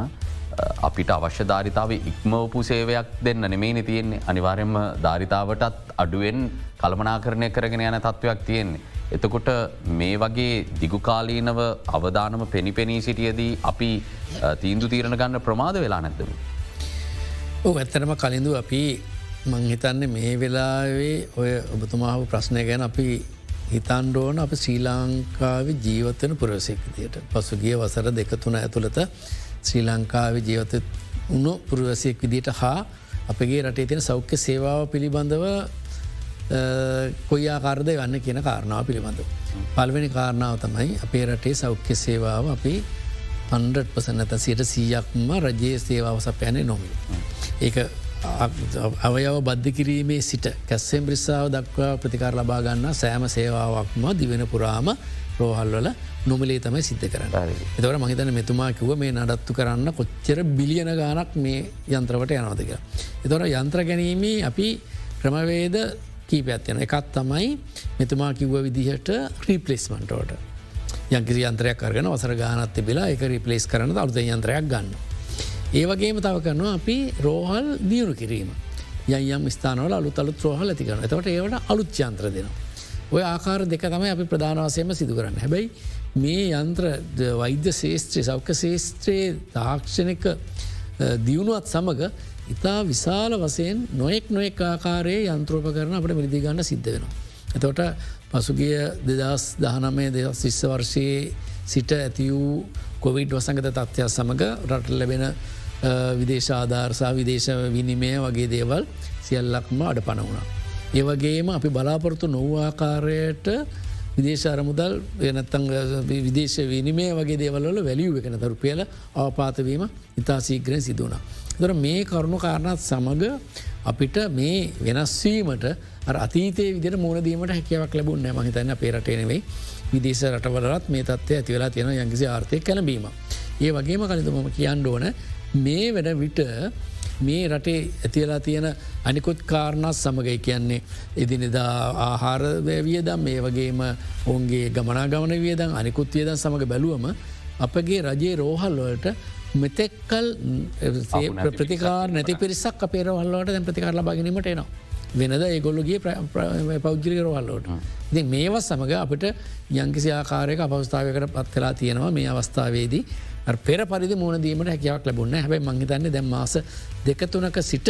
අපිට අවශ්‍ය ධාරිතාව ඉක්මවපු සේවයක් දෙන්න නෙමේනි තියෙන්නේ අනිවාරෙන්ම ධාරිතාවටත් අඩුවෙන් කළමනාකරණය කරගෙන යන තත්ත්වයක් තියෙන්නේ. එතකොට මේ වගේ දිගුකාලීනව අවධානම පෙනිපෙනී සිටියදී අපි තීන්දු තීරණ ගන්න ප්‍රමාද වෙලා නැත්තම. ඕ ඇත්තරම කලින්දු අපි මංහිතන්න මේ වෙලාවේ ඔය ඔබතුමාහු ප්‍රශ්නය ගැන අපි හිතන්ඩෝන අප ශ්‍රී ලංකාව ජීවතන පුරවසෙක් විදියට පසුගිය වසර දෙක තුන ඇතුළත ශ්‍රී ලංකාව ජීවත උුණු පුරවසයෙක් විදිට හා අපගේ රටේ තියෙන සෞඛ්‍ය සේවාව පිළිබඳව කොයි ආකාරද වන්න කියන කාරණාව පිළිබඳව. පල්වෙනි කාරණාව තමයි අපේ රටේ සෞඛ්‍ය සේවාව අපි පන්ඩපස නැත සියට සීයක්ම රජයේ සේවාව සපයනේ නොමිල්. ඒක අවයව බද්ධ කිරීමේ සිට කැස්සෙම් බ්‍රිස්සාාව දක්වා ප්‍රතිකාර ලබා ගන්න සෑම සේවාවක්ම දිවෙන පුරාම රෝහල්වල නොමලේ තමයි සිද්ධ කරන්න එතවට මහිතන මෙතුමා කිව මේ නඩත්තු කරන්න කොච්චර බිලියන ගානක් මේ යන්ත්‍රවට යනවදක. එතොට යන්ත්‍ර ගැනීමේ අපි ක්‍රමවේද කීපයක්යන එකත් තමයි මෙතුමා කිව්ව විදිහට රීපලේස්මන්ටෝට යංකිසි යන්ත්‍රයක් කරගෙන වසර ගානත් තිබිලා එක රිපලේස් කරන අරුද යන්ත්‍රයක් ගන්න. ඒවගේම තව කරනවා අපි රෝහල් දියුණු කිරීම. යම් ස්ථානවල අලු අලුත් රෝහල් ඇතිකරන එතවට ඒවට අලුත් යන්ත්‍ර දෙනවා. ඔය ආකාර දෙක තමයි අපි ප්‍රධානවසයම සිදු කරන්න හැබැයි මේ යන්ත්‍ර වෛද්‍ය ශේෂත්‍රය සෞඛ්‍ය ශේෂත්‍රයේ තාක්ෂණක දියුණුවත් සමඟ ඉතා විශාල වසයෙන් නොෙක් නොෙක් ආකාරයේ යන්ත්‍රෝප කරන අපට මිරිදිගන්න සිද්ධ වෙනවා. එතවට පසුගිය දෙදස් දහනමය දෙදස් විස්ස වර්ෂයේ සිට ඇති වූ කොවිඩ් වසඟත තත්ත්වයක් සමඟ රට ලැබෙන විදේශ ආධාර්සා විදේශ විනිමය වගේ දේවල් සියල්ලක්ම අඩ පන වුණා. ඒවගේම අපි බලාපොරොත්තු නොවආකාරයට විදේශ අරමුදල් වෙනත්තං විදේශ විනිමේ වගේ දේවල්ල වැලියුව එකන තරුපියල අවපාතවීම ඉතා සීග්‍රෙන් සිදුවන. දර මේ කරුණු කාරණත් සමඟ අපිට මේ වෙනස්වීමට අතීතේ විදිර මුණදීමට හැකියාවක් ලැබුන්න මහිතන්න පේරටේනෙවෙයි විදේශ රටවලත් මේ තත්වය ඇතිවෙලා තියෙන යංකිසි ආර්ථය කැනබීම. ඒ වගේම කලිතුමම කියන්න ඕන මේ වැඩ විට මේ රටේ ඇතිවෙලා තියෙන අනිකුත් කාරණත් සමගයි කියන්නේ එදිනෙදා ආහාර වියදම් මේ වගේම ඔවුන්ගේ ගමනා ගමන වියදම් අනිකුත් වියදන් සමඟ බැලුවම අපගේ රජයේ රෝහල්ලොලට මෙතෙක්කල් ප්‍රතිකාර නැති පිරිසක් අපේරවල්ලට දැ ප්‍රතිකාර ලබාගැනීමට එනවා. වෙනද ඒගොල්ලුගේ පෞද්ජික රෝහල්ලෝට. ඉති මේවත් සමඟ අපට යංකිසි ආකාරයක අපවස්ථාවකට පත්වෙලා තියෙනවා මේ අවස්ථාවේදී පෙර පරිදි මුණදීමට හැකියාවක් ලැබුන්න හැබයි මංහිතන්න දැම් මාස දෙකතුනක සිට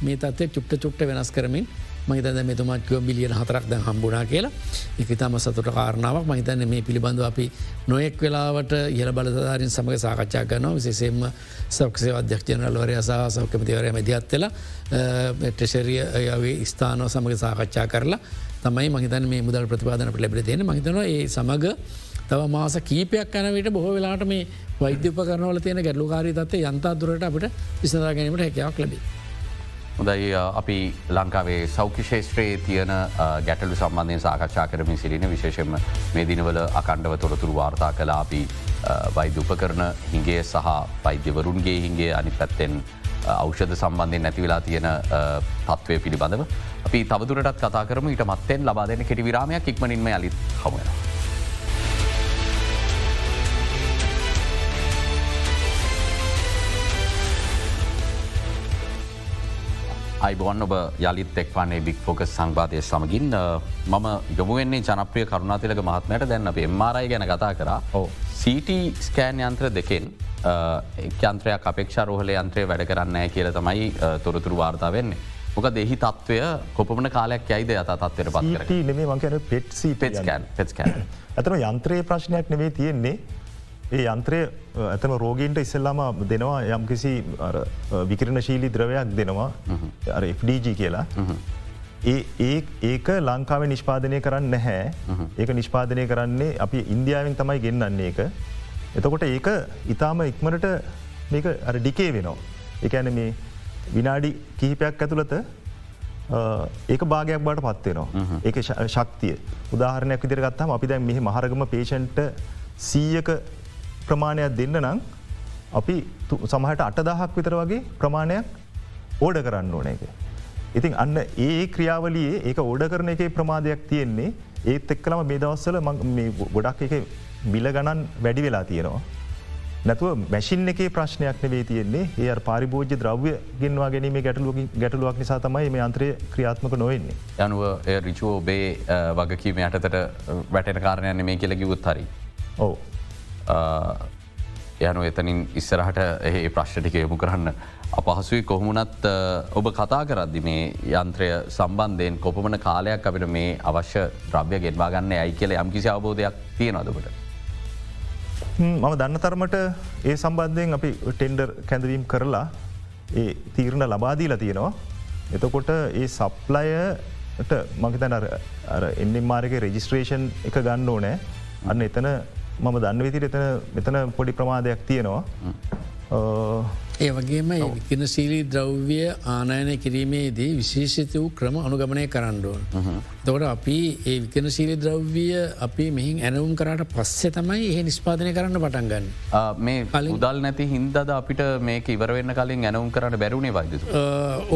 මේ තත්වය චුප්ට චුට්ට වෙනස් කරමින් මහිතද මෙතුමත්කව බිලියන හතරක් දැ හම්බුණා කියලා. එකතම සතුට කාරණාවක්. මහිතන්න මේ පිළිබඳව අපි නොයෙක් වෙලාවට ඉහල බලධාරින් සමඟ සාකච්ඡා ගනවා විසේසෙම සක්ෂේ අධ්‍යක්ෂනල්වරය සහ සෞඛ්‍යමතිවරය මැදිහත්තලා ටෙශරිය ස්ථානව සමඟ සාකච්ඡා කරලා තමයි මහිතන් මේ මුදල් ප්‍රතිපාදනට ලැබෙ තියෙන මහිතනවා ඒ සමඟ තව මාස කීපයක් යනවිට බොහෝ වෙලාට මේ වෛද්‍ය උපකරනවල තියෙන ගැටලුකාරී තත්ව යන්තාදුරට අපට විසඳා ගැනීමට හැකයක් ලැබේ. හොදයි අපි ලංකාවේ සෞඛ්‍ය ශේෂත්‍රයේ තියෙන ගැටලු සම්බන්ධය සාකච්ඡා කරමින් සිරින විශේෂම මේ දිනවල අකණ්ඩව තොරතුරු වාර්තා කලා අපි වෛද්‍ය උපකරන හිගේ සහ වෛද්‍යවරුන්ගේ හිගේ අනි පැත්තෙන් අවෂධ සම්බන්ධයෙන් නැතිවෙලා තියෙන තත්ත්වය පිළිබඳව අපි තවදුරටත් කතා කරම ඊට මත්තෙන් ලබා දෙන කෙටි විරාමයක් ඉක්මනින්ම අලිත් හමුවෙන. අයිබොන් ඔබ යළිත් එක්වන්නේ බික් ෆෝක සංවාධය සමගින්. මම යොමුවෙන්නේ ජනප්‍රිය කරුණාතිලක මහත්මයට. දැන්න අප එම්මාරයි ගැන කතා කරා. සීට ස්කෑන් යන්ත්‍ර දෙකෙන් යන්ත්‍රයක් අපේක්ෂ රෝහල යන්ත්‍රය වැඩ කරන්න කියල තමයි තොරතුරු වාර්තා වෙන්නේ. මොක දෙහි තත්ත්වය කොපමන කාලයක් යයිද යත තත්වයට පත් නෙේ මංකන පෙට්සි පෙස්කන් පෙස්කන් ඇතම යන්ත්‍රයේ ප්‍රශ්නයක් නෙවේ තියෙන්නේ ඒ යන්ත්‍රය ඇතම රෝගීන්ට ඉස්සල්ලාම දෙනවා යම් කිසි විකරණ ශීලි ද්‍රවයක් දෙනවා FDG කියලා. ඒ ඒක ලංකාව නිෂ්පාදනය කරන්න නැහැ ඒක නිෂ්පාදනය කරන්නේ අපි ඉන්දියාවෙන් තමයි ගෙන්න්නන්නේ එක. එතකොට ඒක ඉතාම ඉක්මනට මේක ඩිකේ වෙනවා. එකඇන මේ විනාඩි කිහිපයක් ඇතුළත ඒක භාගයක් බට පත්වෙනවා. ඒක ශක්තිය උදාහරණයක් විදිර ගත්තම අපි දැන් මෙහි මහරගම පේෂන්ට සීයක ප්‍රමාණයක් දෙන්න නම් අපි සමහට අටදහක් විතර වගේ ප්‍රමාණයක් ඕඩ කරන්න ඕන එක. ඉතින් අන්න ඒ ක්‍රියාවලියේ ඒක ඕඩ කරන එක ප්‍රමාදයක් තියෙන්නේ ඒත් එක්කලම මේ දවස්සල ගොඩක් එක බිල ගණන් වැඩි වෙලා තියෙනවා. නැතුව මැසින් එකේ ප්‍රශ්නයක් නෙවේ තියෙන්නේ ඒ පරිභෝජ්‍ය ද්‍රව්‍ය ගෙන්වා ගැනීම ගැටලුව ගැටලුවක් නිසා තමයි මේ අන්ත්‍රය ක්‍රියාත්මක නොවෙන්නේ. යනුව රිචෝ ඔබේ වගකීම යටතට වැටෙන කාරණයන්න මේ කියලකි උත්හරි. ඔව. යනු එතනින් ඉස්සරහට ඒ ප්‍රශ්ටික යොමු කරන්න අපහසුයි කොහොමුණත් ඔබ කතා කරද්දි මේ යන්ත්‍රය සම්බන්ධයෙන් කොපමන කාලයක් අපිට මේ අවශ්‍ය ද්‍රව්‍ය ගෙන්වා ගන්න ඇයි කියල යම් කිසි අවබෝධයක් තියෙනවදකට. මම දන්න තරමට ඒ සම්බන්ධයෙන් අපි ටෙන්ඩර් කැඳවීම් කරලා ඒ තීරණ ලබාදීලා තියෙනවා. එතකොට ඒ සප්ලයට මගතැන එන්නම් මාරක රෙජිස්ට්‍රේෂන් එක ගන්න ඕනෑ අන්න එතන මම දන්න විතිර එතන මෙතන පොඩි ප්‍රමාදයක් තියෙනවා. ඒ වගේම විකිනශීලී ද්‍රව්‍ය ආනයනය කිරීමේදී විශේෂිත වූ ක්‍රම අනුගමනය කරන්නඩුවන්. තොට අපි ඒ විකනශීලි ද්‍රව්‍ය අපි මෙහින් ඇනවුම් කරට පස්සෙ තමයි ඒ නිස්පාදනය කරන්න පටන්ගන්න. මේ උදල් නැති හින්දද අපිට මේක ඉවරවෙන්න කලින් ඇනවුම් කරට බැරුණේ වයිද.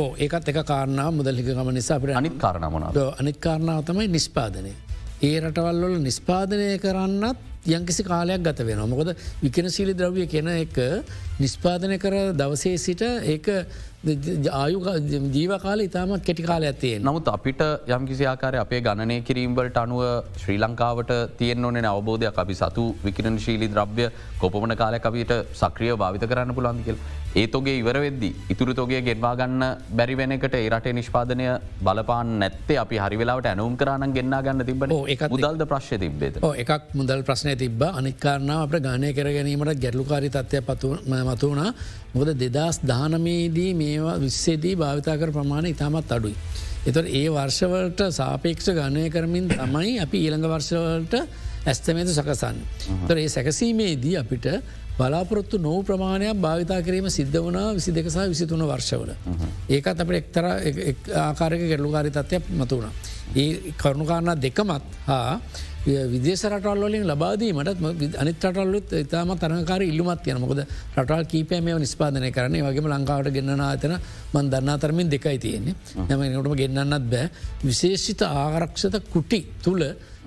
ඕ ඒකත් එක කාරණා මුදල්ලික ගම නිසා අපට අනිත් කාරණමන අනිත් කාරණාව තමයි නිස්පාදනය. ඒ රටවල්වල නිස්පාදනය කරන්නත් යංකිසි කාලයක් ගත වෙන මොකද විකනශීලි ද්‍රව්‍ය කෙන එක නිස්පාදනය කර දවසේ සිට ඒක ආයු ජීවකාල ඉතාමත් කෙටි කාල ඇතිේ නමුත් අපිට යම් කිසි ආකාරය අපේ ගණනය කිරීම්වලට අනුව ශ්‍රී ලංකාවට තියෙන් ඕනේ අවබෝධයක්. අපි සතු විකිරණ ශීලි ද්‍රව්‍ය කොපමන කාලයක් අපිට සක්‍රිය භාවිත කරන්න පුළන්දිකල් ඒතොගේ ඉවර වෙද්දි ඉතුරු තෝගේ ගෙන්වා ගන්න බැරි වෙනකට ඒරටේ නිෂ්පාදනය බලපාන් නැත්තේ අපි හරිවෙලාට ඇනුම් කරන්න ගෙන්න්න ගන්න තිබන එක මුදල්ද ප්‍රශ්ය තිබේත එකක් මුදල් ප්‍රශ්නය තිබ අනිකාරනාව අප ගානය කර ගැනීමට ගැටලුකාරි තත්වය පතු මතුවනා මොකද දෙදස් දානමේදී මේවා විස්සේදී භාවිතා කර ප්‍රමාණය ඉතාමත් අඩුයි. එතොට ඒ වර්ෂවලට සාපේක්ෂ ගණය කරමින් තමයි අපි ඊළඟ වර්ෂවලට ඇස්තමේද සකසන්න. තොර ඒ සැකසීමේදී අපිට බලාපොරොත්තු නෝ ප්‍රමාණයක් භාවිතා කිරීම සිද්ධ වනා විසි දෙකසා විසිතුන වර්ෂවල. ඒකත් අපට එක්තර ආකාරක ගැටලුකාරි තත්වයක් මතුවුණ. ඒ කරුණුකාරණා දෙකමත් හා විදේශ රටල්ලින් ලබාදීමට අනිත් රටල්ලුත් ඉතාම තරකාර ඉල්ලුමත් යන මොකද රටල් කීපය මේ නිස්පාදනය කරන්නේ. වගේම ලංකාවට ගන්න අතන මන් දන්නා තරමින් දෙකයි තියෙන්නේ. නැමනටම ගන්නන්නත් බෑ. විශේෂිත ආරක්ෂත කුටි තුළ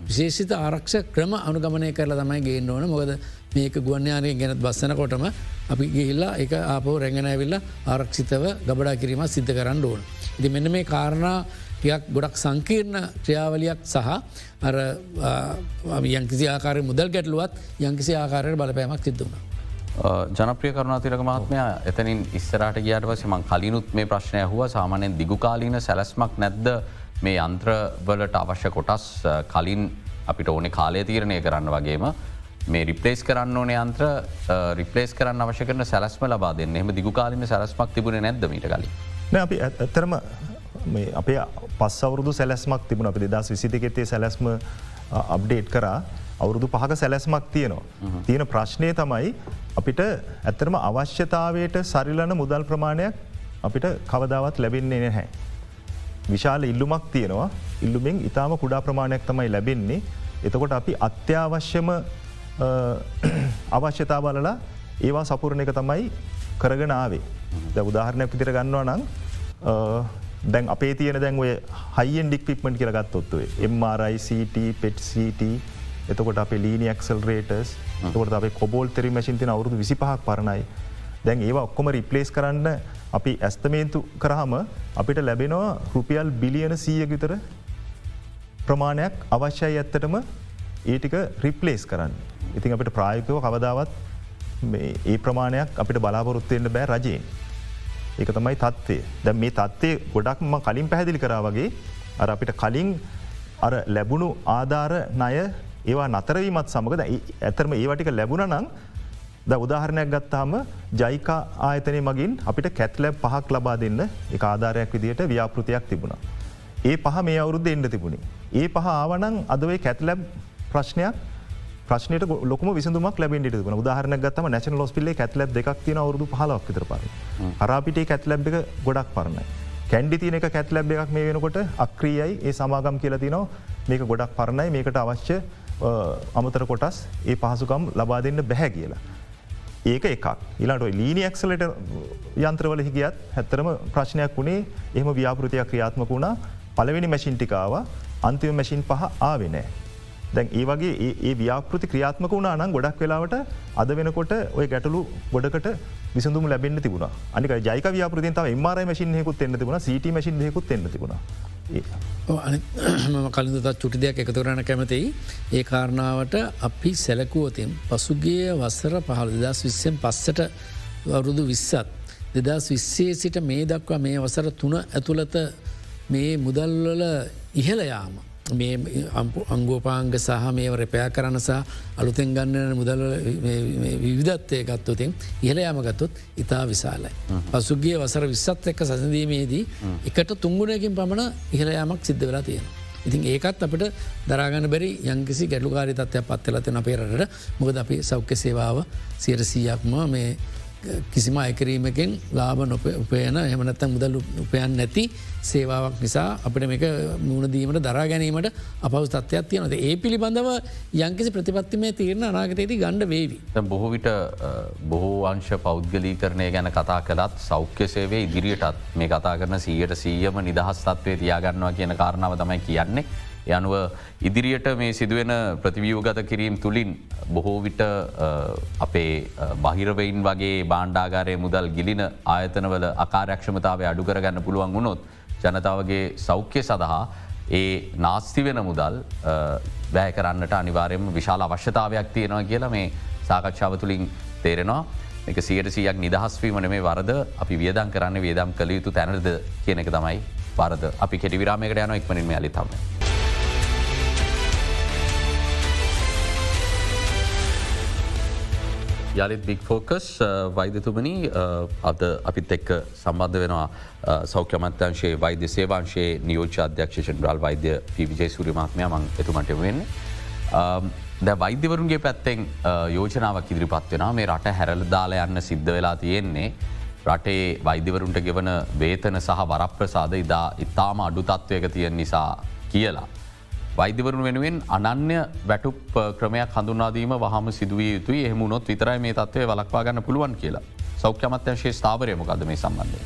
විශේෂිත ආරක්ෂ ක්‍රම අනුගමනය කරලා තමයි ගේන්න ඕන. මොකද මේක ගුවන්්‍යානය ගැනත් බස්සනකොටම අපි ගිහිල්ලා එක ආපෝ රැඟනැවිල්ල ආරක්ෂිතව ගබඩා කිරීම සිද්ධ කරන්න ඕන. ඉති මෙන්න මේ කාරණා ටියක් ගොඩක් සංකීර්ණ ක්‍රියාවලියක් සහ අර යංකිසි ආකාර මුදල් ගැටලුවත් යංකිසි ආකාරයට බලපෑමක් සිද්ධුණ. ජනප්‍රිය කරුණාතිරක මහත්මය එතනින් ඉස්සරට ගියට වසමන් කලිනුත් මේ ප්‍රශ්නය හුව සාමානයෙන් දිගුකාලීන සැලස්මක් නැද්ද මේ අන්ත්‍රවලට අවශ්‍ය කොටස් කලින් අපිට ඕනෙ කාලය තීරණය කරන්න වගේම මේ රිපලේස් කරන්න ඕන යන්ත්‍ර රිපලේස් කරන්න අවශ්‍ය කරන සැලස්ම ලබා දෙන්න එම දිගුකාලින සැලස්මක් තිබුණ නැද මීට කලින්. අපි ඇත්තරම අපේ පස් අවුරුදු සැලස්මක් තිබුණ අපි දෙදස් විසිතිකෙත්තේ සැලස්ම අප්ඩේට් කරා අවුරුදු පහක සැලැස්මක් තියෙනවා. තියෙන ප්‍රශ්නය තමයි අපිට ඇත්තරම අවශ්‍යතාවයට සරිලන මුදල් ප්‍රමාණයක් අපිට කවදාවත් ලැබෙන්නේ නැහැ. විශාල ඉල්ලුමක් තියෙනවා ඉල්ලුමින් ඉතාම කුඩා ප්‍රමාණයක් තමයි ලැබෙන්නේ. එතකොට අපි අත්‍යවශ්‍යම අවශ්‍යතා බලලා ඒවා සපුරණ එක තමයි කරගෙන ආවේ. ද උදාහරණයක් පිතිර ගන්නවා නං දැන් අපේ තියෙන දැන් ඔය හයිෙන් ඩික්පික්මට කියලගත්තොත්තුවේ MRICT පෙට්CT එතකොට අප ලීනික්සල් රේටස් තකොට අප කොබෝල් තෙරි මැසින්තින අවුරුදු විසිපහක් පරණයි දැන් ඒවා ඔක්කොම රිපලේස් කරන්න අපි ඇස්තමේන්තු කරහම අපිට ලැබෙනවා රුපියල් බිලියන සීය විතර ප්‍රමාණයක් අවශ්‍යයි ඇත්තටම ඒටික රිපලේස් කරන්න. ඉතින් අපිට ප්‍රායකව කවදාවත් ඒ ප්‍රමාණයක් අපිට බලාපොරොත්වයෙන්ට බෑ රජයෙන්. ඒක තමයි තත්වේ ද මේ තත්වේ ගොඩක්ම කලින් පැහැදිලි කරා වගේ අර අපිට කලින් අර ලැබුණු ආධාර ණය ඒවා නතරවීමත් සමඟද ඇතරම ඒවටික ලැබුණ නං ද උදාහරණයක් ගත්තාම ජයිකා ආයතනය මගින් අපිට කැත්ලැබ් පහක් ලබා දෙන්න එක ආධාරයක් විදිහයට ව්‍යාපෘතියක් තිබුණා. ඒ පහ මේ අවුරුද්ධ එන්න තිබුණේ. ඒ පහ ආවනං අදවේ කැත්ලැබ් ප්‍රශ්නයක් ප්‍රශ්නයට ලොක විසඳුමක් ලැබෙන්ට න උදාහරන ගත්තම නැශන ලොස්පිල්ලේ ඇත්ලබ් දෙක් තින අවුදු පහලක් විතර පර හරාපිටේ කැත්ලබ් එක ගොඩක් පරණයි. කැන්ඩි තියනක කැත්ලබ් එකක් මේ වෙනකොට අක්‍රියයි ඒ සමාගම් කියල තිනවා. මේක ගොඩක් පරණයි. මේකට අවශ්‍ය අමතර කොටස් ඒ පහසුකම් ලබා දෙන්න බැහැ කියලා. ඒක එකක්. ඉලාට ලීනි එක්සලට යන්ත්‍රවල හිගියත් හැත්තරම ප්‍රශ්නයක් වුණේ එහම ව්‍යාපෘතියක් ක්‍රියාත්මක වුණා. පලවෙනි මැසින්ටිකාව අන්තිම මැසින් පහ ආවෙනෑ. දැන් ඒ වගේ ඒ ව්‍යාපෘති ක්‍රියාත්මක වුණා නම් ගොඩක් වෙලාවට අද වෙනකොට ඔය ගැටලු ගොඩකට විසඳුම ලැබෙන්න්න තිබුණ. අනික ජයික ව්‍යාපෘතින් තව එමර මසින්හෙකුත් එන්න තිබුණ සිට මසින් හෙකුත් එන්න තිබුණ. මම කලින්දත් චුටි දෙයක් එකතුරණ කැමතියි. ඒ කාරණාවට අපි සැලකුවතින් පසුගේ වස්සර පහළ දෙදස් විස්සෙන් පස්සට වරුදු විස්සත්. දෙදස් විස්සේ සිට මේ දක්වා මේ වසර තුන ඇතුළත මේ මුදල්වල ඉහළයාම මේ අංගෝපාංග සහ මේ රැපයා කරනසා අලුතෙන් ගන්න මුදල් විවිධත්වය ගත්තුතින් ඉහළයාම ගත්තුත් ඉතා විශාලයි. පසුගේ වසර විස්සත් එක්ක සසඳීමේදී එකට තුංගුණයකින් පමණ ඉහළයාමක් සිද්ධ වෙලා තියෙන. ඉතින් ඒකත් අපට දරාගන බැරි යංකිසි ගැඩුකාරි තත්වයක් පත්වෙලති අපේරට මොකද අපි සෞඛ්‍ය සේවාව සියරසීයක්ම මේ කිසිම අයකිරීමකින් ලාබ නොප උපයන එමනත්තම් මුදල් උපයන් නැති සේවාවක් නිසා අපට මේක මුණදීමට දරා ගැනීමට අපවස් තත්වයක් තියනද ඒ පිළිබඳව යංකිසි ප්‍රතිපත්තිමේ තීරණ අනාගතයේදී ගණ්ඩ වේවි. බොහෝ විට බොහෝ අංශ පෞද්ගලී කරණය ගැන කතා කළත් සෞඛ්‍ය සේවේ ඉදිරියටත් මේ කතා කරන සීයට සීයම නිදහස් තත්වය තියාගන්නවා කියන කාරණාව තමයි කියන්නේ. යනුව ඉදිරියට මේ සිදුවෙන ප්‍රතිවියෝගත කිරීම් තුළින් බොහෝ විට අපේ බහිරවයින් වගේ බාණ්ඩාගාරය මුදල් ගිලින ආයතනවල අකාරක්ෂමතාව අඩුකරගන්න පුළුවන් වුණොත් ජනතාවගේ සෞඛ්‍ය සඳහා ඒ නාස්ති වෙන මුදල් බෑ කරන්නට අනිවාරයම විශාල අවශ්‍යතාවයක් තියෙනවා කියලා මේ සාකච්ඡාව තුළින් තේරෙනවා. එක සියට සියක් නිදහස්වීමන මේ වරද අපි වියදන් කරන්න වේදම් කළ යුතු තැනද කියන එක තමයි වරද. අපි කෙටි විරාමයකට යන එක්මනින්ම අලි තම. යළිත් බික් ෆෝකස් වෛදතුමනි අද අපිත් එක්ක සම්බන්ධ වෙනවා සෞඛ්‍යමත්‍යංශයේ වෛද්‍ය සේවාංශයේ නියෝජ අධ්‍යක්ෂෂන් බ්‍රල් වෛද්‍ය පිවිජය සුරිමාත්මය මං එතුමට වෙන්න. ද වෛද්‍යවරුන්ගේ පැත්තෙන් යෝජනාවක් ඉදිරිපත් වෙන මේ රට හැරල දාලා යන්න සිද්ධ වෙලා තියෙන්නේ. රටේ වෛද්‍යවරුන්ට ගෙවන වේතන සහ වරප්‍රසාද ඉදා ඉතාම අඩු තත්ත්වයක තියෙන් නිසා කියලා. වෛද්‍යවරුන් වෙනුවෙන් අනන්‍ය වැටුප් ක්‍රමයක් හඳුනාදීම වහම සිදුවිය යුතුයි එහමුණොත් විතරයි මේ තත්වය වලක්වා ගන්න පුළුවන් කියලා සෞඛ්‍යමත්‍යංශයේ ස්ථාවරයමකද මේ සම්බන්ධය.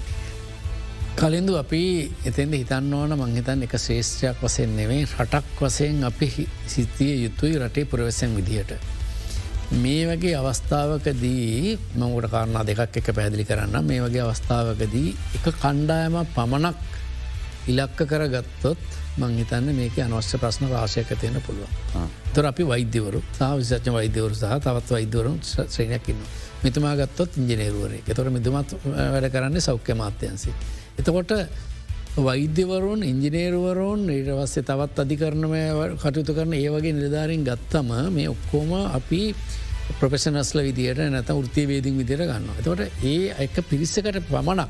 කලින්දු අපි එතෙන්ට හිතන්න ඕන මංහිතන් එක ශේෂත්‍රයක් වසයෙන් නෙවේ රටක් වසයෙන් අපි සිතිය යුතුයි රටේ පුරවසැන් විදිහට. මේ වගේ අවස්ථාවකදී මංගට කාරණා දෙකක් එක පැදිලි කරන්න මේ වගේ අවස්ථාවකදී එක කණ්ඩායම පමණක් ඉලක්ක කර ගත්තොත් මංහිතන්න මේක අනවශ්‍ය ප්‍රශ්න රාශයක තියෙන පුළුවන්. තොර අපි වෛද්‍යවරු සහ විසච්ච වෛද්‍යවරු සහ තවත් වෛද්‍යවරුන් ශ්‍රේණයක්කින්න. මෙතුමා ගත්තොත් ඉංජනේරුවරේ එතොට මිදුමත් වැඩ කරන්නේ සෞඛ්‍ය මාත්‍යන්සි. එතකොට වෛද්‍යවරුන් ඉංජිනේරුවරුන් ඊටවස්සේ තවත් අධිකරණම කටයුතු කරන ඒ වගේ නිලධාරින් ගත්තම මේ ඔක්කෝම අපි ප්‍රපෙෂනස්ල විදියට නැත ෘතිය වේදිින් විදිර ගන්න. එතකොට ඒ එක පිරිස්සකට පමණක්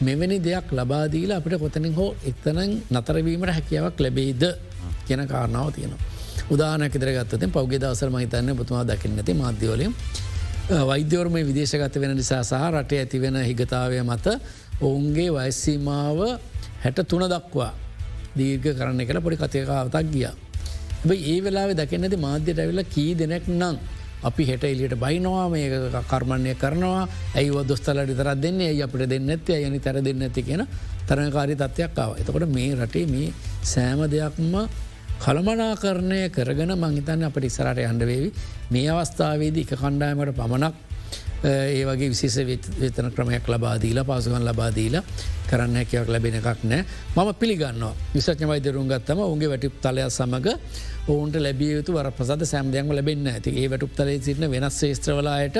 මෙවැනි දෙයක් ලබාදීල අපිට කොතනින් හෝ එක්තන නතරවීමට හැකියාවක් ලැබෙයිද කියන කාරණාව තියෙනවා. උදානක දරගත්තතින් පෞගේ දවසර මහිතන්න පුතුමා දකින්න නැති මාධ්‍යවලින් වෛද්‍යවර්ම විදේශගත වෙන නිසා සහ රටේ ඇතිවෙන හිගතාවය මත ඔවුන්ගේ වයිස්සීමාව හැට තුන දක්වා දීර්ඝ කරන්න කළ පොඩි කතයකාවතක් ගිය. ඒ වෙලා දකින්නති මාධ්‍යයට ඇවිල්ල කී දෙනෙක් නං අපි හෙට එලියට බයිනවා මේ කර්මණය කරනවා. ඇයිව දොස්තලට තරත් දෙන්නේ? ඇයි අපට දෙන්න ඇති යනි තැර දෙන්න ඇති කියෙන තරකාරි තත්වයක් ආව. එතකොට මේ රටේ මේ සෑම දෙයක්ම කළමනා කරණය කරගෙන මංහිතන්න අපට ඉස්සරට අන්ඩවේවි මේ අවස්ථාවේදී එක කණ්ඩායමට පමණක් ඒ වගේ විශේෂ වෙතන ක්‍රමයක් ලබාදීලා පාසුගන් ලබාදීලා කරන්න හැකයක් ලැබෙන එකක් නෑ. මම පිළිගන්න විසඥ වෛදරුන් ගත්තම උන්ගේ වැටිප් තලයක් සමඟ ඔවුන්ට ලැබිය යුතු වර ප්‍රසද සෑම්දයන්ම ලැබෙන්න ඇති ඒ වැටුප් තලේ සිටින වෙනස් ේස්ත්‍රවලායට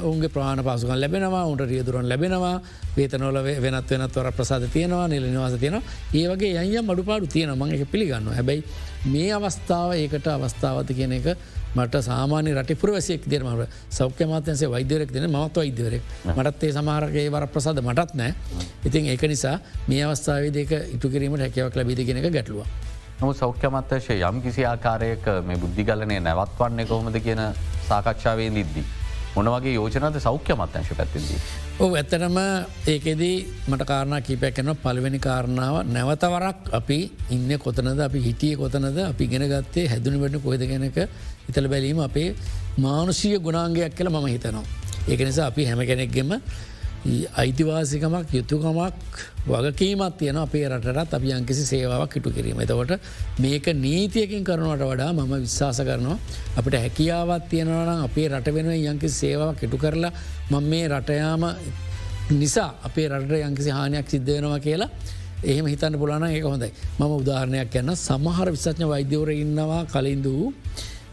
ඔුන්ගේ ප්‍රාණ පාසුකන් ලැබෙනවා උන්ට රියදුරන් ලැබෙනවා වේතනොල වෙනත් වෙනත් වර ප්‍රසාද තියෙනවා නිල නිවාස තියෙනවා. ඒ වගේ යම් අඩුපාඩු තියෙන මං එක පිළිගන්න හැබැයි මේ අවස්ථාව ඒකට අවස්ථාවත කියන එක මට සාමාන්‍ය රට පුරවසියෙක් දෙරමට සෞඛ්‍ය මාතන්සේ වෛද්‍යරක් දෙන මත් වෛද්‍යවරෙක් මටත්ඒ සමහරගේ වර ප්‍රසාද මටත් නෑ. ඉතින් ඒක නිසා මේ අවස්ථාව දෙක ඉටු කිරීමට හැකවක් ලබිදිගෙනක ගැටලුව. නමු සෞඛ්‍යමත්තශය යම් කිසි ආකාරයක මේ බුද්ධිගලනය නැවත්වන්නේ කොහොමද කියන සාකච්ඡාවේ නිද්දී. මොනවගේ යෝජනද සෞඛ්‍ය මත්‍යංශ පැත්තිදී. ඕ ඇත්තටම ඒකෙදී මට කාරණ කීපයක් කන පළවෙනි කාරණාව නැවතවරක් අපි ඉන්න කොතනද අපි හිටිය කොතනද අපි ගෙන ගත්තේ හැදුන වැට කොහෙද ගැනක ඉතල බැලීම අපේ මානුෂීය ගුණාන්ගයක් කියල මම හිතනවා. ඒක නිසා අපි හැම කෙනෙක්ගෙම අයිතිවාසිකමක් යුතුකමක් වගකීමත් තියෙන අපේ රටත් අපි යංකිසි සේවාවක් කිටු කිරීම. එතකොට මේක නීතියකින් කරනවට වඩා මම විශ්වාස කරනවා අපට හැකියාවත් තියෙනවනම් අපේ රට වෙනුව යංකිසි සේවාවක් කිටු කරලා මං මේ රටයාම නිසා අපේ රට යංකිසි හානියක් සිද්ධ වෙනවා කියලා එහෙම හිතන්න පුලාන ඒක හොඳයි. මම උදාහරණයක් යන්න සමහර විසඥ වෛද්‍යවර ඉන්නවා කලින්දූ.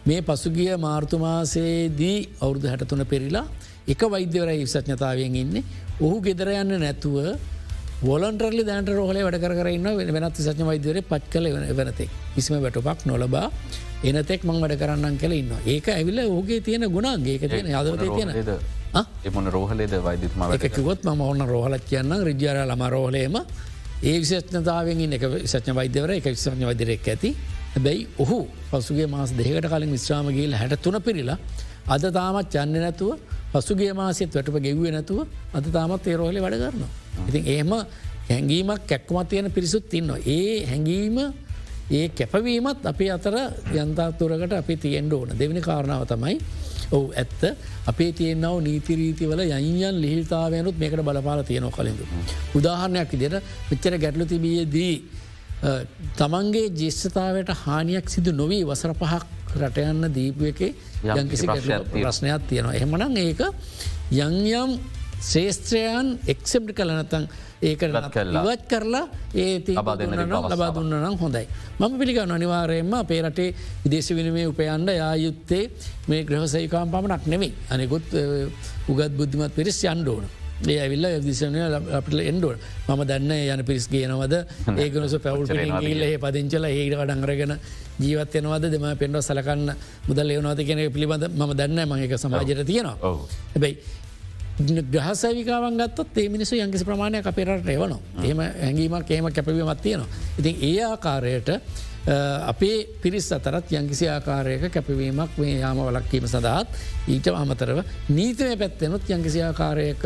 මේ පසුගිය මාර්තුමාසේදී අවුරුදු හැටතුන පෙරිලා එක වෛද්‍යවර විසඥතාවයෙන් ඉන්න. ඔහු ගෙදර යන්න නැතුව ොලන්ටරලි දැන්ට රෝහල වැඩ කරන්න වෙනත් සඥ වෛදවර පත් කල වෙනතෙක් විස්ම වැටපක් නොලබා එනතෙක් මං වැඩ කරන්න කල ඉන්න ඒක ඇවිල්ල ඕගේ තියෙන ගුණාන්ගේ තියෙන අදවතය තියෙන එමන රෝහලේද වෛදතුම එකකොත් ම ඔන්න රෝහලත් කියන්න රිජ්‍යාර ලම රෝහලේම. ඒ විශෂ්නතාවෙන් එක විසඥ වෛද්‍යවර එක විසඥ වෛදරෙක් ඇති. හැබැයි ඔහු පසුගේ මාස දෙකට කලින් විශ්‍රාමගේල හැට තුන පිරිලා අද තාමත් චන්න නැතුව පසුගේ මාසෙත් වැටප ගෙව්වේ නැතුව අද තාමත් ඒරෝහලි වැඩ කරනවා. ඉතින් ඒම හැඟීමක් කැක්කමත් තියෙන පිරිසුත් ඉන්නවා. ඒ හැඟීම ඒ කැපවීමත් අපේ අතර යන්තාතුරකට අපි තියෙන්ඩ ඕන දෙවනි කාරණාව තමයි ඔවු ඇත්ත අපේ තියෙන්න්නව නීතිරීතිවල යයියන් ලිහිතාවයනුත් මේකට බලපාල තියෙනව කලින්ඳ. උදාහරණයක් විදිට මෙච්චර ගැටලු තිබියදී තමන්ගේ ජෙස්්ඨතාවට හානියක් සිදු නොවී වසර පහක් රටයන්න දීපු එක යංකිසි ප්‍රශ්නයක් තියෙනවා. එහෙමනං ඒක යංයම් ශේෂත්‍රයන් එක්සෙම්ටි කලනතන් ඒක ඉවත් කරලා ඒ ලබා දුන්න නම් හොඳයි. මම පිළිගන්න අනිවාරයෙන්ම පේරටේ විදේශ විනිමේ උපයන්ඩ යායුත්තේ මේ ග්‍රහසයිකාම් පමණක් නෙමේ අනෙකුත් උගත් බුද්ධිමත් පිරිස් යන්ඩෝන. ඒ ඇවිල්ල දිශනය අපට එන්ඩුව මම දන්න යන පිරිස් ගේනවද? ඒකනස පැවුල් ගිල්ල පදිංචල ඒට වඩංගරගෙන ජීවත්යනවද දෙම පෙන්ඩ සලකන්න මුදල් එවනවද කියෙන පිළිබඳ ම දන්න මක සමාජයට තියෙනවා. හැබැයි ග්‍රහසවිකාවන් ගත්තත් ඒ මිනිසු යංකිසි ප්‍රමාණය අපේරට එවනවා ඒම හැඟීමක් ඒම කැපවීමත් තියෙනවා. ඉතින් ඒ ආකාරයට අපේ පිරිස් අතරත් යංකිසි ආකාරයක කැපවීමක් මේ යාම වලක්කීම සඳහත් ඊට අමතරව නීතමය පැත්තෙනුත් යංකිසි ආකාරයක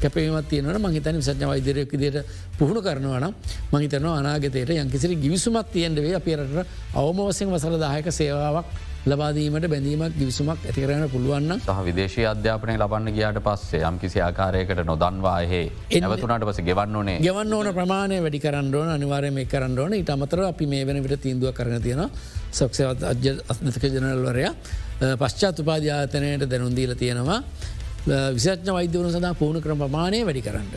කැපීමත් තියනට මහිතන විසඥ වෛදරයක් දියට පුහුණු කරනවන මහිතන අනාගතයට යංකිසිරි ගිවිසුමත් තියෙන්ටවේ අපේරට අවම වසෙන් වසල දායක සේවාවක් ලබාදීමට බැඳීමක් ගිවිසුමක් ඇතිකරන පුළුවන්න සහ විදේශී අධ්‍යාපනය ලබන්න ගියාට පස්සේ යම් කිසි ආකාරයකට නොදන්වාහේ එවතුනට පස ගෙවන්න ඕනේ. ගෙවන්න ඕන ප්‍රමාණය වැඩි කරන්නඩෝන අනිවාරය මේ කරන්නඩෝන ඉට අමතර අපි මේ වෙන විට තීන්දුව කරන තියෙන සක්ෂවත් අජ අස්නතික ජනල්වරයා පශ්චාත් උපාධ්‍යාතනයට දැනුන්දීල තියෙනවා. විසඥ වෛද්‍යවන සඳහා පුුණු ක්‍රම ප්‍රමාණය වැඩි කරන්න.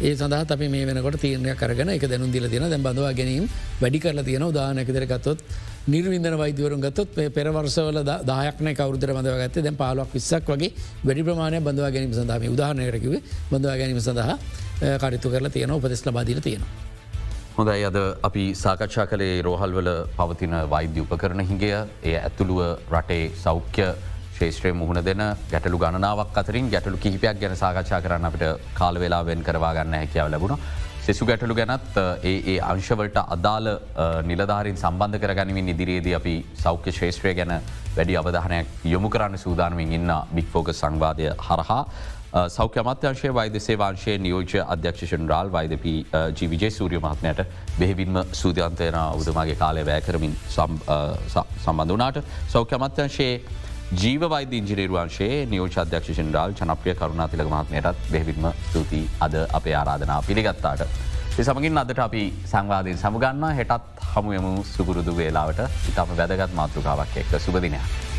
ඒ සඳහා අපි මේ වෙනකොට තීරණය කරන එක දැනු දිල තියෙන දැ බඳවා ගැනීම වැඩි කරලා තියෙන දානකදර ගත්තොත් නිර්වින්දන වෛදවරුන් ගත්තොත් පෙරවර්සවල දායක්න කවරුදර බඳව ගත්තේ දැන් පාලක් විස්සක් වගේ වැඩි ප්‍රමාණය බඳවා ගැනීම සඳහම උදාහරණයකව බඳවා ගැනීම සඳහා කරිතු කරලා තියෙන උපදෙස් ලබාදිල තියෙනවා. හොඳයි අද අපි සාකච්ඡා කළේ රෝහල්වල පවතින වෛද්‍ය උපකරන හිගය එය ඇතුළුව රටේ සෞඛ්‍ය ශේෂත්‍රය මුහුණ දෙන ගැටලු ගණනාවක් අතරින් ගැටලු කිහිපයක් ගැන සාකච්ඡා කරන්න අපට කාල වෙලාවෙන් කරවා ගන්න හැකියාව ලැබුණ. සෙසු ගැටලු ගැනත් ඒ ඒ අංශවලට අදාළ නිලධාරින් සම්බන්ධ කරගනිමින් ඉදිරියේදී අපි සෞඛ්‍ය ශේෂත්‍රය ගැන වැඩි අවධානයක් යොමු කරන්න සූදානමින් ඉන්න බික්‍ෆෝග සංවාදය හරහා. සෞඛ්‍ය අමත්‍යංශය වෛදසේ වංශයේ නියෝජ අධ්‍යක්ෂන් රාල් වෛදපී ජීවිජය සූරිය මහත්මයට බෙහිවින්ම සූධයන්තයන උදමගේ කාලය වැෑ කරමින් සම්බඳ වනාට සෞඛ්‍ය අමත්‍යංශයේ ජීව වෛද ඉංජිනේරුවන්ශයේ නියෝච අධ්‍යක්ෂන් රාල් චනප්‍රිය කරුණාතිලක මහත්මයටත් බෙහිවින්ම ස්තුතියි අද අපේ ආරාධනා පිළිගත්තාට. සමගින් අදට අපි සංවාධීන් සමුගන්න හෙටත් හමුයමු සුගුරුදු වේලාවට ඉතාම වැදගත් මාතෘකාවක් එක්ක සුබදිනයක්.